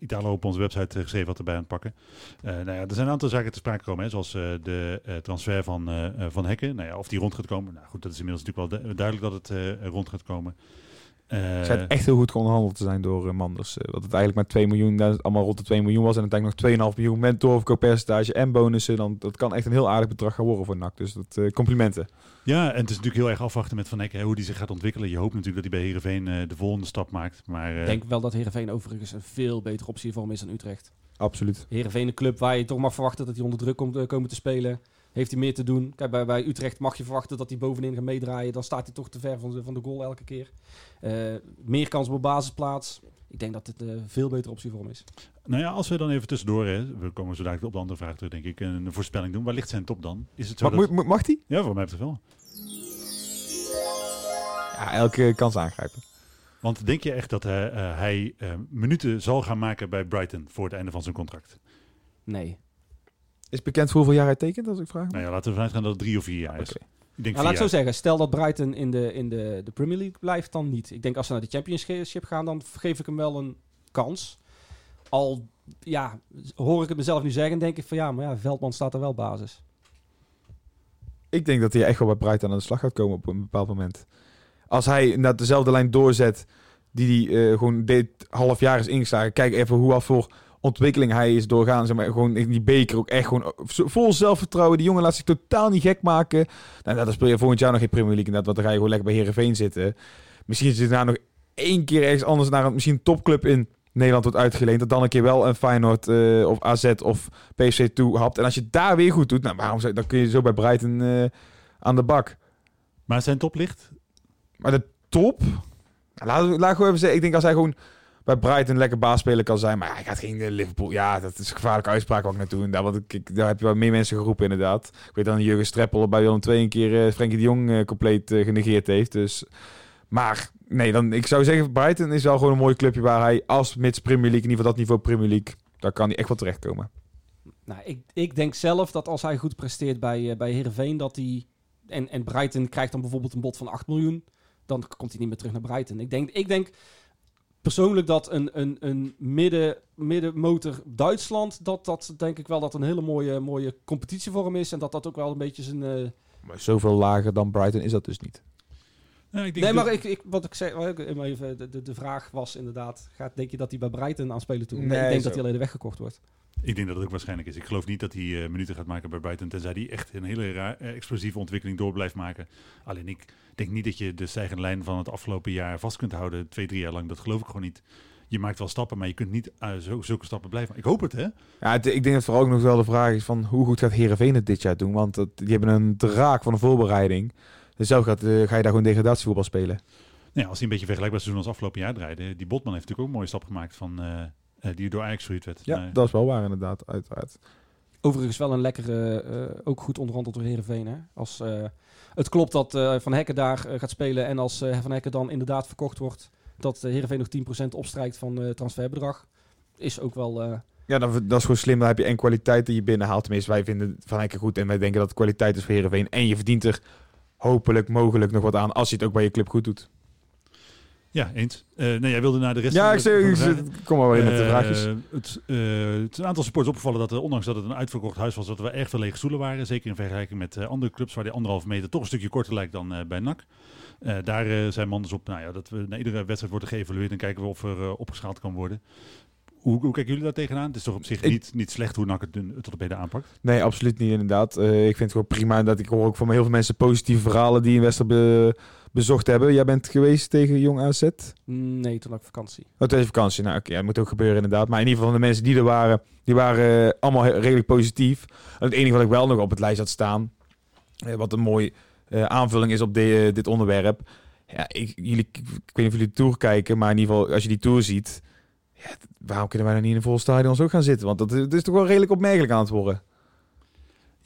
Italo op onze website geschreven had erbij aan het pakken. Nou ja, er zijn een aantal zaken te sprake gekomen, hè, zoals de transfer van, van Hekken. Nou ja, of die rond gaat komen. Nou goed, dat is inmiddels natuurlijk wel du- duidelijk dat het rond gaat komen. Eh, Het schijnt echt heel goed onderhandeld te zijn door eh, Manders. Eh, dat het eigenlijk maar 2 miljoen, dat allemaal rond de 2 miljoen was. En uiteindelijk nog 2,5 miljoen met doorverkooppercentage en bonussen. Dan, dat kan echt een heel aardig bedrag gaan worden voor NAC. Dus dat, eh, complimenten. Ja, en het is natuurlijk heel erg afwachten met Van hè, hoe die zich gaat ontwikkelen. Je hoopt natuurlijk dat hij bij Heerenveen eh, de volgende stap maakt. Maar eh, Ik denk wel dat Heerenveen overigens een veel betere optie voor hem is dan Utrecht. Absoluut. Heerenveen een club waar je toch mag verwachten dat hij onder druk komt eh, komen te spelen. Heeft hij meer te doen. Kijk, bij, bij Utrecht mag je verwachten dat hij bovenin gaat meedraaien. Dan staat hij toch te ver van de, van de goal elke keer. Eh, meer kans op basisplaats. Ik denk dat dit een veel betere optie voor hem is. Nou ja, als we dan even tussendoor, hè, we komen zo dadelijk op de andere vraag terug, denk ik, een voorspelling doen. Waar ligt zijn top dan? Is het zo Mag, dat... moet- mag die? Ja, voor mij betreft wel. Ja, elke kans aangrijpen. Want denk je echt dat eh, eh, hij eh, minuten zal gaan maken bij Brighton voor het einde van zijn contract? Nee. Is bekend voor hoeveel jaar hij tekent, als ik vraag? Nou ja, laten we ervan uitgaan dat het drie of vier jaar is. Ik denk Nou, laat ik zo zeggen, stel dat Brighton in de, in de, de Premier League blijft, dan niet. Ik denk als ze naar de Championship gaan, dan geef ik hem wel een kans. Al ja, hoor ik het mezelf nu zeggen, denk ik van ja, maar ja, Veldman staat er wel basis. Ik denk dat hij echt wel bij Brighton aan de slag gaat komen op een bepaald moment. Als hij naar dezelfde lijn doorzet die hij eh, gewoon dit half jaar is ingeslagen. Kijk even hoe wat voor ontwikkeling hij is doorgaan. Zeg maar, gewoon in die beker ook echt gewoon eh, vol zelfvertrouwen. Die jongen laat zich totaal niet gek maken. Nou, dan speel je volgend jaar nog geen Premier League inderdaad. Want dan ga je gewoon lekker bij Herenveen zitten. Misschien zit daar nog één keer ergens anders naar een misschien een topclub in Nederland wordt uitgeleend. Dat dan een keer wel een Feyenoord eh, of AZ of PSV toe hapt. En als je daar weer goed doet, nou, waarom zou, dan kun je zo bij Brighton eh, aan de bak. Maar zijn top ligt? Maar de top, laat, laat gewoon even zeggen. Ik denk als hij gewoon bij Brighton lekker baasspeler kan zijn. Maar hij gaat geen eh, Liverpool. Ja, dat is een gevaarlijke uitspraak ik naartoe. En daar, ik, daar heb je wel meer mensen geroepen inderdaad. Ik weet dan Jurgen Streppel bij Willem II een keer eh Frenkie de Jong eh, compleet genegeerd heeft. Dus, maar nee, dan, ik zou zeggen Brighton is wel gewoon een mooi clubje waar hij als mits Premier League, in ieder geval dat niveau Premier League, daar kan hij echt wel terechtkomen. Nou, ik, ik denk zelf dat als hij goed presteert bij, eh bij Heerenveen, dat hij... En, en Brighton krijgt dan bijvoorbeeld een bod van 8 miljoen. Dan komt hij niet meer terug naar Brighton. Ik denk, ik denk persoonlijk dat een, een, een midden, middenmotor Duitsland... Dat, dat denk ik wel dat een hele mooie, mooie competitie voor hem is. En dat dat ook wel een beetje zijn... eh, Maar zoveel lager dan Brighton is dat dus niet. Nou, ik denk Nee, dat- maar ik, ik, wat ik zei, wat ik even even, de, de, de vraag was inderdaad... Gaat, denk je dat hij bij Brighton aan spelen toe? Nee, Nee, ik denk zo. dat hij alleen weggekocht wordt. Ik denk dat het ook waarschijnlijk is. Ik geloof niet dat hij eh, minuten gaat maken bij Brighton, tenzij hij echt een hele raar, eh, explosieve ontwikkeling door blijft maken. Alleen ik denk niet dat je de stijgende lijn van het afgelopen jaar vast kunt houden, twee, drie jaar lang. Dat geloof ik gewoon niet. Je maakt wel stappen, maar je kunt niet eh, zo, zulke stappen blijven. Ik hoop het, hè? Ja, het- ik denk dat vooral ook nog wel de vraag is van hoe goed gaat Herenveen het dit jaar doen? Want die hebben een draak van een voorbereiding. Dus zelf gaat, ga je daar gewoon degradatievoetbal spelen. Nou ja, als hij een beetje vergelijkbaar seizoen als afgelopen jaar draaide. Die Botman heeft natuurlijk ook een mooie stap gemaakt van, die door Ajax gehuurd werd. Ja, dat is wel waar inderdaad, uiteraard. Overigens wel een lekkere, eh, ook goed onderhandeld door Heerenveen. Hè? Als eh, het klopt dat eh, Van Hekken daar eh, gaat spelen en als eh, Van Hekken dan inderdaad verkocht wordt, dat uh, Heerenveen nog 10% opstrijkt van eh transferbedrag, is ook wel... eh, Ja, dat, dat is gewoon slim. Dan heb je en kwaliteit die je binnenhaalt. Tenminste, wij vinden Van Hekken goed en wij denken dat het kwaliteit is voor Herenveen. En je verdient er hopelijk, mogelijk nog wat aan als je het ook bij je club goed doet. Ja, eens. Eh nee, jij wilde naar de rest Ja, ik zeg- kom maar weer met de Eh, vraagjes. het, eh, het is een aantal supporters opgevallen dat, er, ondanks dat het een uitverkocht huis was, dat er wel erg veel lege stoelen waren. Zeker in vergelijking met andere clubs waar die anderhalf meter toch een stukje korter lijkt dan bij NAC. Daar zijn man dus op nou ja, dat we na iedere wedstrijd worden geëvalueerd en kijken we of er opgeschaald kan worden. Hoe, hoe kijken jullie daar tegenaan? Het is toch op zich niet, niet slecht hoe NAC het, tot op heden aanpakt? Nee, absoluut niet inderdaad. Ik vind het gewoon prima. Dat ik hoor ook van heel veel mensen positieve verhalen die een wedstrijd bezocht hebben. Jij bent geweest tegen Jong AZ? nee, toen had ik vakantie. Oh, tijdens vakantie. Nou, oké, dat moet ook gebeuren inderdaad. Maar in ieder geval de mensen die er waren, die waren eh, allemaal redelijk positief. En het enige wat ik wel nog op het lijst had staan, eh, wat een mooie eh, aanvulling is op de, dit onderwerp. Ja, ik, jullie, ik weet niet of jullie de tour kijken, maar in ieder geval als je die tour ziet, ja, waarom kunnen wij dan niet in een vol stadion zo gaan zitten? Want dat, is- dat is toch wel redelijk opmerkelijk aan het worden.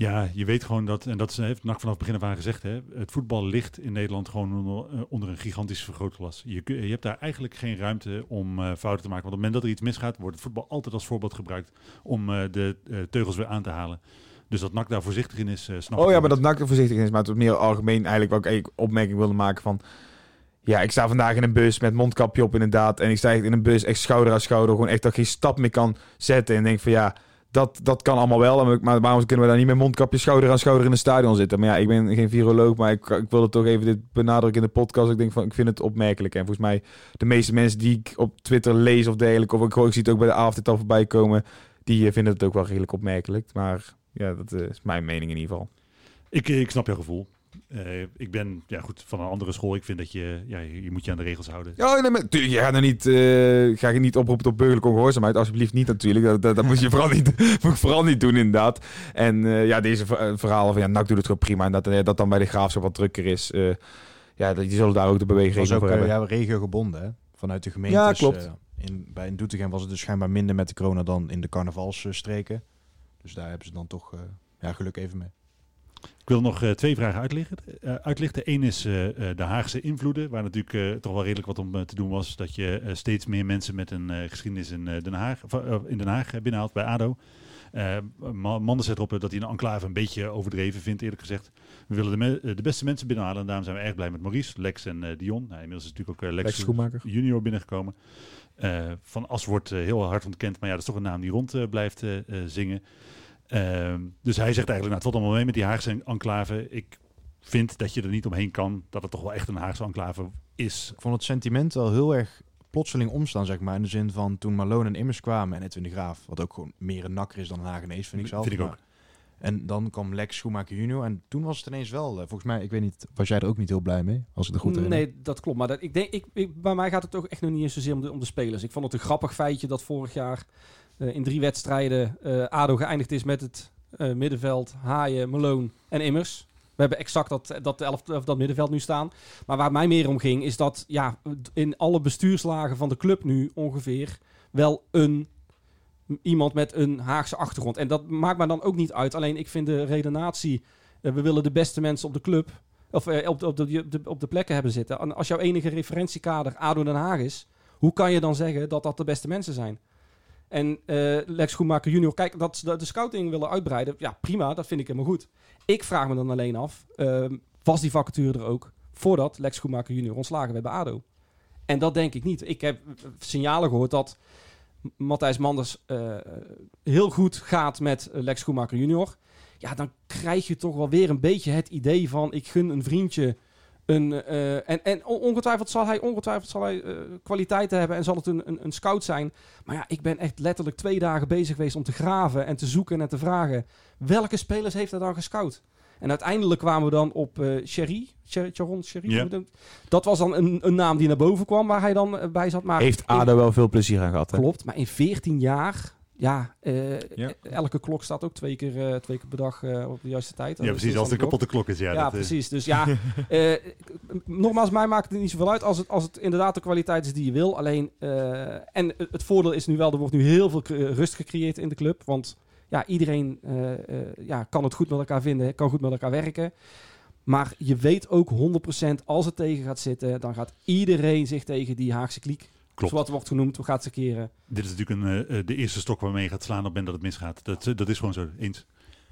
Ja, je weet gewoon dat, en dat is- heeft NAC vanaf het begin af aan gezegd, hè, het voetbal ligt in Nederland gewoon onder, eh, onder een gigantische vergrootglas. Je, je hebt daar eigenlijk geen ruimte om eh, fouten te maken. Want op het moment dat er iets misgaat, wordt het voetbal altijd als voorbeeld gebruikt om eh, de teugels weer aan te halen. Dus dat NAC daar voorzichtig in is, snap Oh ja, maar dat NAC er voorzichtig is. Maar het was meer algemeen eigenlijk wat ik opmerking wilde maken van... Ja, ik sta vandaag in een bus met mondkapje op inderdaad. En ik sta echt in een bus echt schouder aan schouder. Gewoon echt dat ik geen stap meer kan zetten. En denk van ja, dat, dat kan allemaal wel. Maar- waarom kunnen we dan niet met mondkapje schouder aan schouder in een stadion zitten? Maar ja, ik ben geen viroloog, maar ik, ik wilde toch even dit benadrukken in de podcast. Ik denk van, ik vind het opmerkelijk. En volgens mij de meeste mensen die ik op Twitter lees of dergelijke... of ik, gewoon- zie het ook bij de avond voorbij komen... die eh, vinden het ook wel redelijk opmerkelijk. Maar ja, dat eh, is mijn mening in ieder geval. Ik, ik snap jouw gevoel. Eh, ik ben ja, goed, van een andere school. Ik vind dat je, ja, je, moet je aan de regels houden. Ja, nee, maar tuurlijk, je gaat er niet, eh, ga je niet oproepen tot burgerlijke ongehoorzaamheid. Alsjeblieft niet natuurlijk. Dat, dat, dat moet je vooral niet, moet je vooral niet doen inderdaad. En eh, ja, deze ver- verhalen van ja, NAC doet het gewoon prima. En dat, dat dan bij de graafschap wat drukker is. eh, ja, dat, die zullen daar ook de beweging eh, hebben. ja, regio gebonden, hè? Vanuit de gemeente. Ja, klopt. in, bij in Doetinchem was het dus schijnbaar minder met de corona dan in de carnavalsstreken. Dus daar hebben ze dan toch eh, ja, geluk even mee. Ik wil nog eh, twee vragen uitlichten. eh, uitlichten. Eén is eh, de Haagse invloeden, waar natuurlijk toch wel redelijk wat om te doen was. Dat je steeds meer mensen met een geschiedenis in, Den Haag, in Den Haag binnenhaalt bij ADO. Manders zet erop dat hij een enclave een beetje overdreven vindt, eerlijk gezegd. We willen de, me- de beste mensen binnenhalen en daarom zijn we erg blij met Maurice, Lex en Dion. Nou, inmiddels is natuurlijk ook eh, Lex, Lex junior binnengekomen. Van As wordt heel hard ontkend, maar ja, dat is toch een naam die rond blijft zingen. Ehm, dus hij zegt eigenlijk, nou, het valt allemaal mee met die Haagse enclave. Ik vind dat je er niet omheen kan dat het toch wel echt een Haagse enclave is. Ik vond het sentiment wel heel erg plotseling omstaan, zeg maar. In de zin van toen Malone en Immers kwamen en Edwin de Graaf. Wat ook gewoon meer een nakker is dan een Hagenees, vind ik zelf. Vind ik ook. En dan kwam Lex Schoenmaker junior. En toen was het ineens wel, eh, volgens mij, ik weet niet, was jij er ook niet heel blij mee? Als ik het goed herinner. Nee, dat klopt. Maar dat, ik denk, ik, ik, bij mij gaat het toch echt nog niet eens zozeer om de, om de spelers. Ik vond het een grappig feitje dat vorig jaar in drie wedstrijden eh, ADO geëindigd is met het eh, middenveld Haaien, Malone en Immers. We hebben exact dat, dat, elf, dat middenveld nu staan. Maar waar mij meer om ging, is dat ja, in alle bestuurslagen van de club nu ongeveer wel een iemand met een Haagse achtergrond. En dat maakt mij dan ook niet uit. Alleen ik vind de redenatie, eh, we willen de beste mensen op de club, of eh, op, de, op, de, op, de, op de plekken hebben zitten. En als jouw enige referentiekader ADO Den Haag is, hoe kan je dan zeggen dat dat de beste mensen zijn? En eh, Lex Schoenmaker junior, kijk, dat ze de, scouting willen uitbreiden, ja prima, dat vind ik helemaal goed. Ik vraag me dan alleen af, ehm, was die vacature er ook voordat Lex Schoenmaker junior ontslagen werd bij ADO? En dat denk ik niet. Ik heb eh, signalen gehoord dat Matthijs Manders eh, heel goed gaat met Lex Schoenmaker junior. Ja, dan krijg je toch wel weer een beetje het idee van ik gun een vriendje een... eh, en, en on- ongetwijfeld zal hij, ongetwijfeld zal hij eh, kwaliteiten hebben en zal het een, een, een scout zijn. Maar ja, ik ben echt letterlijk twee dagen bezig geweest om te graven en te zoeken en te vragen. Welke spelers heeft hij dan gescout? En uiteindelijk kwamen we dan op eh Sherry. Sher- Charon Sherry. Dat was dan een, een naam die naar boven kwam waar hij dan bij zat. Maar Heeft ADO wel veel plezier aan gehad. Hè? Klopt, maar in 14 jaar, ja, eh, Ja. elke klok staat ook twee keer, eh, twee keer per dag eh, op de juiste tijd. Ja, precies, als een kapotte klok is. Ja, Ja, dat, precies. Dus ja, nogmaals, mij maakt het niet zoveel uit als het, als het inderdaad de kwaliteit is die je wil. Alleen, en het voordeel is nu wel, er wordt nu heel veel rust gecreëerd in de club. Want ja, iedereen ja, kan het goed met elkaar vinden, kan goed met elkaar werken. Maar je weet ook 100% als het tegen gaat zitten, dan gaat iedereen zich tegen die Haagse kliek. Klopt. Zoals wordt genoemd, we gaat ze keren. Dit is natuurlijk een, eh, eh, de eerste stok waarmee je gaat slaan op het moment dat het misgaat. Dat, eh, dat is gewoon zo, eens.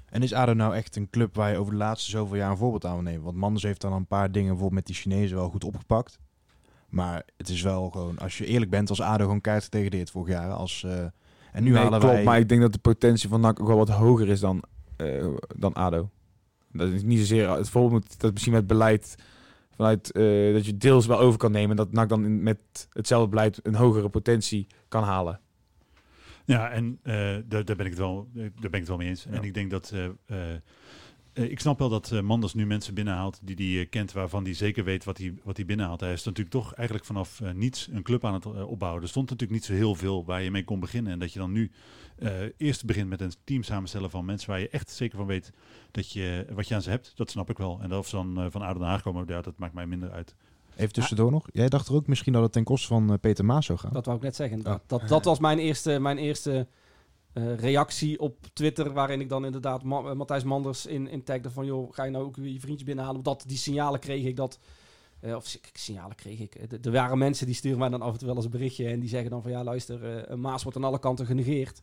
En is ADO nou echt een club waar je over de laatste zoveel jaar een voorbeeld aan wil nemen? Want Manders heeft dan een paar dingen bijvoorbeeld met die Chinezen wel goed opgepakt. Maar het is wel gewoon, als je eerlijk bent, als ADO gewoon keihard gedegradeerd vorig jaar. Als, eh, en nu Nee, halen klopt, wij... maar ik denk dat de potentie van NAC ook wel wat hoger is dan, eh, dan ADO. Dat is niet zozeer het voorbeeld moet dat misschien met beleid vanuit eh, dat je deels wel over kan nemen dat NAC dan met hetzelfde beleid een hogere potentie kan halen. Ja, en eh, daar, daar, ben ik het wel, eh, daar ben ik het wel mee eens. Ja. En ik denk dat... ik snap wel dat eh, Manders nu mensen binnenhaalt die hij eh, kent, waarvan hij zeker weet wat hij, wat hij binnenhaalt. Hij is natuurlijk toch eigenlijk vanaf eh, niets een club aan het eh, opbouwen. Er stond natuurlijk niet zo heel veel waar je mee kon beginnen. En dat je dan nu eh, eerst begint met een team samenstellen van mensen waar je echt zeker van weet dat je, wat je aan ze hebt. Dat snap ik wel. En of ze dan eh, van Aden Den Haag komen, ja, dat maakt mij minder uit. Even tussendoor nog. Jij dacht er ook misschien dat het ten koste van eh, Peter Maas zou gaan. Dat wou ik net zeggen. Dat, dat, dat was mijn eerste, mijn eerste eh, reactie op Twitter, waarin ik dan inderdaad eh, Matthijs Manders in, in tagde van, joh, ga je nou ook weer je vriendje binnenhalen? Want dat, die signalen kreeg ik dat, eh, of si- signalen kreeg ik. Er waren mensen die sturen mij dan af en toe wel eens een berichtje en die zeggen dan van, ja luister, Maas wordt aan alle kanten genegeerd.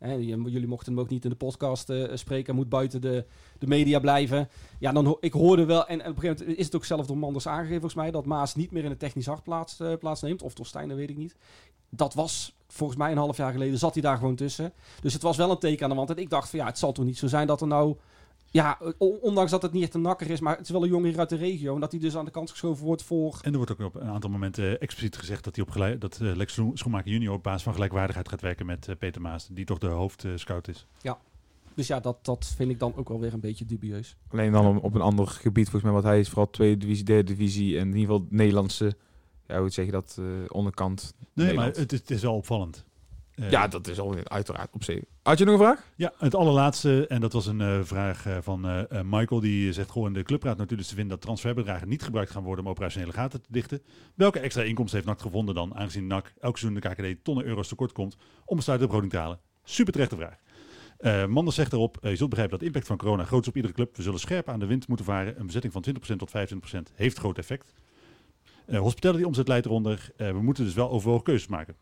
Jullie mochten hem ook niet in de podcast eh, spreken, moet buiten de, de media blijven. Ja, dan ik hoorde wel, en, en op een gegeven moment is het ook zelf door Manders aangegeven volgens mij, dat Maas niet meer in het technisch hart plaats, eh, plaatsneemt. Of door dat weet ik niet. Dat was volgens mij een half jaar geleden, zat hij daar gewoon tussen. Dus het was wel een teken aan de wand. En ik dacht van ja, het zal toch niet zo zijn dat er nou... Ja, ondanks dat het niet echt een nakker is, maar het is wel een jongen hier uit de regio. En dat hij dus aan de kant geschoven wordt voor... En er wordt ook op een aantal momenten eh, expliciet gezegd dat, hij op gelijk, dat eh, Lex Schoen- Schoenmaker junior op basis van gelijkwaardigheid gaat werken met eh, Peter Maas, die toch de hoofdscout is. Dus ja, dat, dat vind ik dan ook wel weer een beetje dubieus. Alleen dan op- op een ander gebied, volgens mij, wat hij is vooral tweede divisie, derde divisie en in ieder geval Nederlandse, ja, hoe zeg je dat, eh, onderkant. Nee, maar het, is- het is wel opvallend. Eh, Ja, dat is al uiteraard op zich. Had je nog een vraag? Ja, het allerlaatste, en dat was een eh, vraag eh, van Michael, die zegt gewoon in de clubraad natuurlijk te vinden dat transferbedragen niet gebruikt gaan worden om operationele gaten te dichten. Welke extra inkomsten heeft NAC gevonden dan, aangezien NAC elk seizoen de KKD tonnen euro's tekort komt om besluitbegroting te halen? Super terechte vraag. Eh Manders zegt erop, je zult begrijpen dat impact van corona groot is op iedere club. We zullen scherp aan de wind moeten varen. Een bezetting van 20% tot 25% heeft groot effect. Eh hospitality omzet leidt eronder. We moeten dus wel overwogen keuzes maken.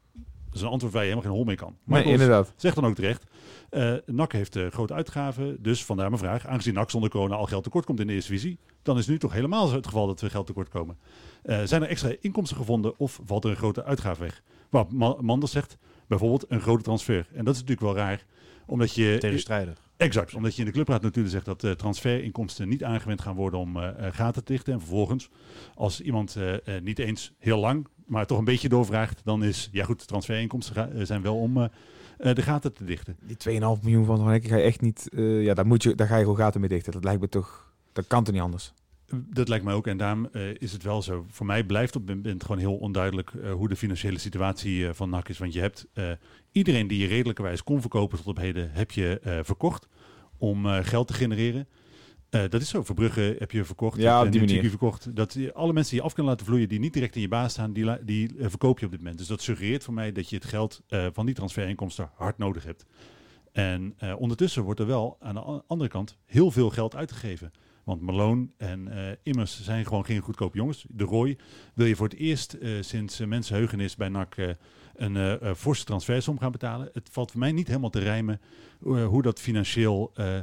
Dat is een antwoord waar je helemaal geen hol mee kan. Nee, Michael inderdaad. Zegt dan ook terecht. eh NAC heeft eh, grote uitgaven, dus vandaar mijn vraag. Aangezien NAC zonder corona al geld tekort komt in de eerste divisie, dan is het nu toch helemaal het geval dat we geld tekort komen. Eh, zijn er extra inkomsten gevonden of valt er een grote uitgave weg? Wat Ma- Manders zegt, bijvoorbeeld een grote transfer. En dat is natuurlijk wel raar, omdat je... Tegenstrijdig. Exact, omdat je in de clubraad natuurlijk zegt dat eh, transferinkomsten niet aangewend gaan worden om eh, eh, gaten te dichten. En vervolgens, als iemand niet eens heel lang, maar toch een beetje doorvraagt, dan is, ja goed, transferinkomsten zijn wel om de gaten te dichten. Die 2,5 miljoen van Van ga je echt niet, ja, daar, moet je, daar ga je gewoon gaten mee dichten. Dat lijkt me toch, dat kan toch niet anders? Dat lijkt mij ook. En daarom eh, is het wel zo. Voor mij blijft op dit moment gewoon heel onduidelijk eh, hoe de financiële situatie eh, van NAC is. Want je hebt iedereen die je redelijkerwijs kon verkopen tot op heden, heb je verkocht om geld te genereren. Dat is zo. Verbrugge heb je verkocht. Ja, op die manier. Verkocht. Dat, alle mensen die je af kunnen laten vloeien, die niet direct in je baas staan, die, die verkoop je op dit moment. Dus dat suggereert voor mij dat je het geld van die transferinkomsten hard nodig hebt. En ondertussen wordt er wel aan de andere kant heel veel geld uitgegeven. Want Malone en eh, Immers zijn gewoon geen goedkope jongens. De Roy wil je voor het eerst eh, sinds uh, mensenheugenis bij NAC eh, een eh, eh, forse transfersom gaan betalen. Het valt voor mij niet helemaal te rijmen eh, hoe dat financieel eh,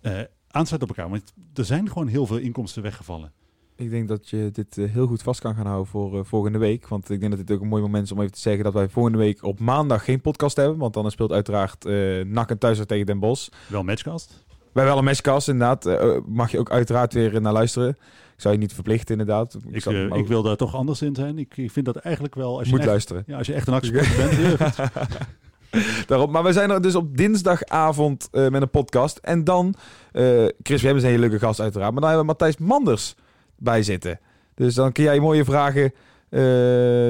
eh, aansluit op elkaar. Want er zijn gewoon heel veel inkomsten weggevallen. Ik denk dat je dit eh, heel goed vast kan gaan houden voor eh, volgende week. Want ik denk dat dit ook een mooi moment is om even te zeggen dat wij volgende week op maandag geen podcast hebben. Want dan speelt uiteraard eh NAC en thuis tegen Den Bosch. Wel matchcast. Wij wel een matchcast inderdaad. Eh, mag je ook uiteraard weer naar luisteren. Ik zou je niet verplichten inderdaad. Ik, zou- eh, ik wil daar toch anders in zijn. Ik, ik vind dat eigenlijk wel... Als je moet echt, luisteren. Ja, als je echt een actiesporter bent. Daarom, maar we zijn er dus op dinsdagavond eh, met een podcast. En dan, eh, Chris, we hebben een hele leuke gast uiteraard. Maar dan hebben we Matthijs Manders bij zitten. Dus dan kun jij mooie vragen eh,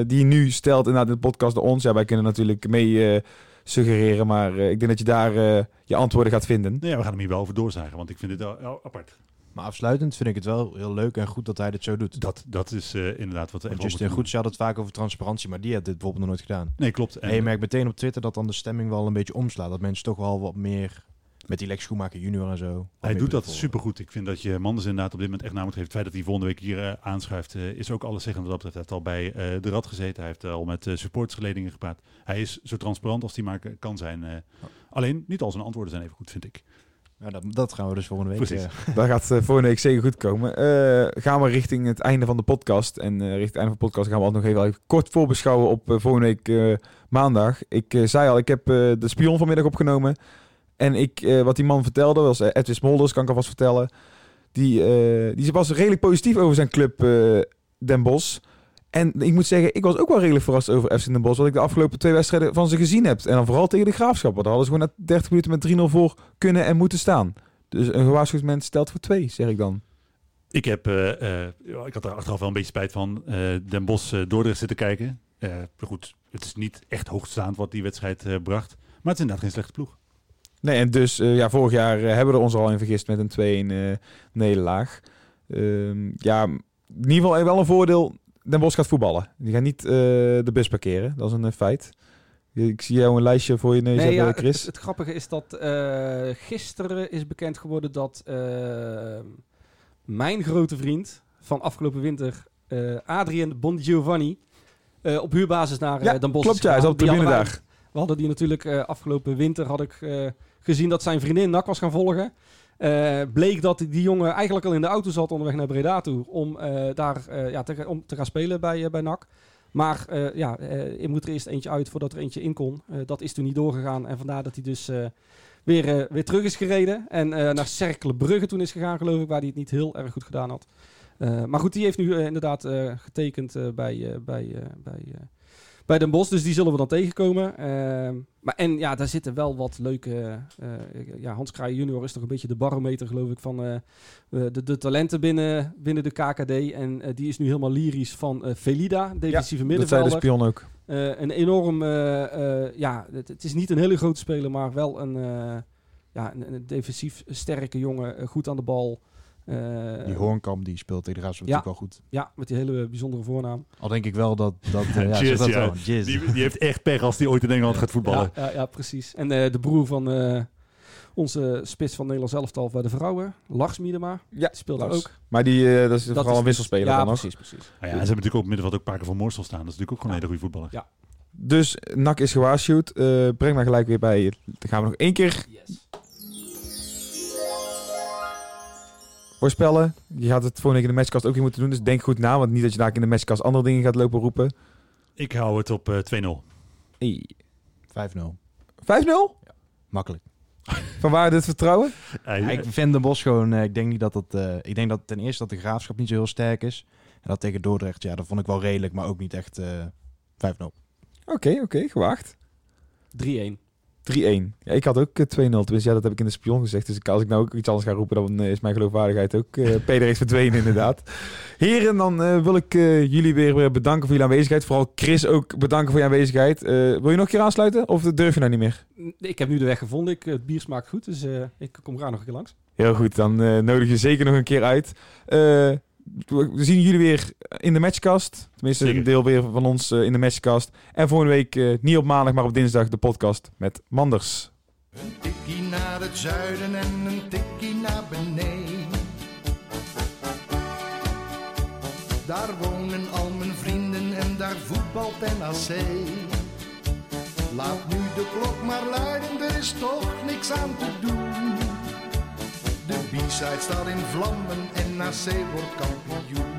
die je nu stelt inderdaad in de podcast door ons. Ja, wij kunnen natuurlijk mee eh, suggereren. Maar eh, ik denk dat je daar eh, je antwoorden gaat vinden. Nee, we gaan hem hier wel over doorzagen. Want ik vind dit wel, apart. Maar afsluitend vind ik het wel heel leuk en goed dat hij dit zo doet. Dat, dat is eh, inderdaad wat Want Justin Goeds had het vaak over transparantie, maar die heeft dit bijvoorbeeld nog nooit gedaan. Nee, klopt. En je merkt meteen op Twitter dat dan de stemming wel een beetje omslaat. Dat mensen toch wel wat meer met die Lex Schoenmaker junior en zo. Hij doet dat supergoed. Ik vind dat je Manders inderdaad op dit moment echt naam moet geven. Het feit dat hij volgende week hier eh, aanschuift eh, is ook alles zeggen wat dat betreft. Hij heeft al bij eh, de Rad gezeten. Hij heeft al met uh, supportersgeledingen gepraat. Hij is zo transparant als hij maar kan zijn. eh. Alleen, niet al zijn antwoorden zijn even goed, vind ik. Ja, dat, dat gaan we dus volgende week. Precies. eh, Dat gaat eh, volgende week zeker goed komen. Eh, gaan we richting het einde van de podcast. En richting het einde van de podcast gaan we altijd nog even, even kort voorbeschouwen op volgende week eh, maandag. Ik zei al, ik heb eh, de spion vanmiddag opgenomen. En ik, eh, wat die man vertelde, was eh, Edwin Smolders, kan ik alvast vertellen. Die, eh, die was redelijk positief over zijn club Den Bosch. En ik moet zeggen, ik was ook wel redelijk verrast over FC Den Bosch. Wat ik de afgelopen twee wedstrijden van ze gezien heb. En dan vooral tegen de Graafschap. Want daar hadden ze gewoon na 30 minuten met 3-0 voor kunnen en moeten staan. Dus een gewaarschuwd mens stelt voor twee, zeg ik dan. Ik, heb, ik had er achteraf wel een beetje spijt van. Den Bos uh, Dordrecht zitten kijken. Goed, het is niet echt hoogstaand wat die wedstrijd bracht. Maar het is inderdaad geen slechte ploeg. Nee, en dus uh, ja, vorig jaar uh, hebben we er ons al in vergist met een 2-1 uh, nederlaag. Uh, ja, in ieder geval wel een voordeel. Den Bos gaat voetballen. Die gaat niet de bus parkeren. Dat is een feit. Ik zie jou een lijstje voor je neus nee, hebben, ja, Chris. Het, het, grappige is dat uh, gisteren is bekend geworden dat uh, mijn grote vriend van afgelopen winter, uh, Adrien Bongiovanni, uh, op huurbasis naar ja, Den Bosch klopt, ja, hij is op de daar. We hadden die natuurlijk afgelopen winter had ik gezien dat zijn vriendin NAC was gaan volgen. Uh, bleek dat die jongen eigenlijk al in de auto zat onderweg naar Breda toe om uh, daar ja, te, om te gaan spelen bij, bij NAC. Maar ja, er moet er eerst eentje uit voordat er eentje in kon. Dat is toen niet doorgegaan. En vandaar dat hij dus weer, weer terug is gereden. En naar Cerkelenbrugge toen is gegaan, geloof ik. Waar hij het niet heel erg goed gedaan had. maar goed, die heeft nu inderdaad getekend bij, bij, bij, bij Den Bosch. Dus die zullen we dan tegenkomen. Ehm, maar en ja, daar zitten wel wat leuke... eh, ja, Hans Kraaij junior is toch een beetje de barometer, geloof ik, van eh, eh, de, de talenten binnen, binnen de KKD. En die is nu helemaal lyrisch van Velida, defensieve Dat zei de middenvelder. spion ook. Een enorm, ja, het, het is niet een hele grote speler, maar wel een, ja, een, een defensief sterke jongen, goed aan de bal. Eh, Die Hoornkamp die speelt tegen de Graafschap Ja. natuurlijk wel goed. Ja, met die hele bijzondere voornaam. Al denk ik wel dat... dat eh, ja, dat. Die, die heeft echt pech als die ooit in Engeland gaat voetballen. Ja, ja, ja, precies. En eh, de broer van eh, onze spits van Nederlands elftal bij de vrouwen, Lars Miedema, Ja, die speelt Lars. ook. Maar die, eh, dat is Dat vooral is- een wisselspeler ja, dan nog. precies, precies. Nou ja, en ze hebben natuurlijk ook op middenveld ook een paar keer van Moorsel staan. Dat is natuurlijk ook gewoon een hele goede voetballer. Ja. Dus NAC is gewaarschuwd. Eh breng maar gelijk weer bij. Dan gaan we nog één keer Yes. Voorspellen. Je gaat het volgende week in de matchcast ook weer moeten doen. Dus denk goed na. Want niet dat je daar in de matchcast andere dingen gaat lopen roepen. Ik hou het op eh, 2-0. Hey. 5-0. 5-0? Makkelijk. Van waar dit vertrouwen? Hij- Ja, ik vind de Bos gewoon... eh, ik denk niet dat het... eh, ik denk dat ten eerste dat de Graafschap niet zo heel sterk is. En dat tegen Dordrecht, ja, dat vond ik wel redelijk. Maar ook niet echt eh 5-0. Oké, oké. gewaagd. 3-1. 3-1. Ja, ik had ook eh, 2-0. Tenminste, ja, dat heb ik in de spion gezegd. Dus ik- als ik nou ook iets anders ga roepen, dan eh, is mijn geloofwaardigheid ook uh, Pederix verdwenen inderdaad. Heren, dan eh, wil ik eh, jullie weer, weer bedanken voor jullie aanwezigheid. Vooral Chris ook bedanken voor je aanwezigheid. Eh, wil je nog een keer aansluiten? Of durf je nou niet meer? Ik heb nu de weg gevonden. Ik, het bier smaakt goed, dus eh, ik kom graag nog een keer langs. Heel goed, dan eh, nodig je zeker nog een keer uit. We we zien jullie weer in de matchcast. Tenminste, Zeker. een deel weer van ons eh, in de matchcast. En volgende week eh, niet op maandag, maar op dinsdag de podcast met Manders. Een tikkie naar het zuiden en een tikkie naar beneden. Daar wonen al mijn vrienden en daar voetbalt NAC. Laat nu de klok maar luiden, er is toch niks aan te doen. De B-side staat in vlammen en NAC wordt kampioen.